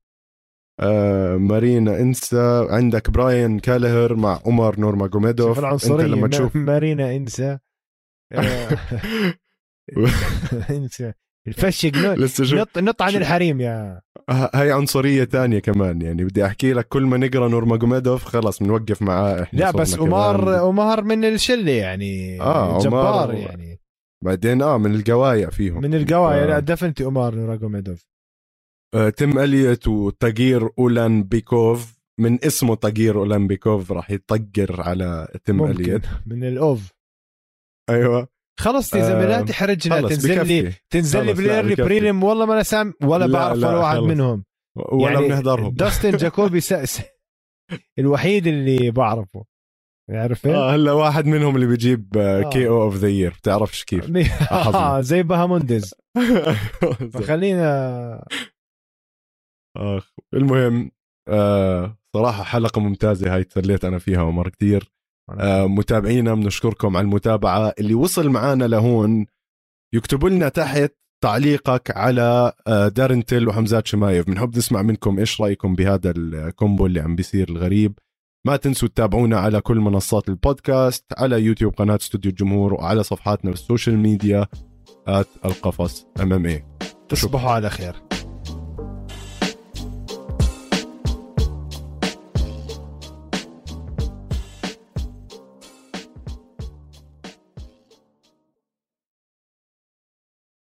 آه مارينا إنسا عندك براين كالهر مع عمر نورماجوميدوف العنصرية أنت لما تشوف مارينا إنسا آه، انسى الفشق نط نط عن الحريم يا. هاي عنصرية تانية كمان يعني بدي أحكي لك كل ما نقرأ نورماجوميدوف خلص بنوقف معاه إحنا لا بس عمر عمر من الشلة يعني. آه جبار يعني. بعدين آه من القوايا فيهم. من القوايا لا دفنتي عمر نورماجوميدوف آه، تيم إليوت وتاجير اولان بيكوف من اسمه تاجير اولان بيكوف راح يطقر على تيم إليوت. من الأوف. أيوه. خلص يا زلمه لا تحرجنا تنزل لي تنزل لي بالايرلي بريلم والله ما أنا سام ولا لا بعرف ولا واحد منهم. ولا يعني بنحضرهم داستن جاكوبي سأس الوحيد اللي بعرفه. عارف آه هلا واحد منهم اللي بيجيب كي أو اوف ذا يير بتعرفش كيف. آه زي بهاموندز فخلينا آخ المهم آه صراحة حلقة ممتازة هاي تسليت أنا فيها ومر كثير متابعينا بنشكركم على المتابعة. اللي وصل معنا لهون يكتبوا لنا تحت تعليقك على آه دارين تيل وحمزات شمايف. بنحب نسمع منكم إيش رأيكم بهذا ال combo اللي عم بيصير الغريب. ما تنسوا تتابعونا على كل منصات البودكاست على يوتيوب قناة استوديو الجمهور وعلى صفحاتنا بال social media القفص MMA تصبحوا على خير.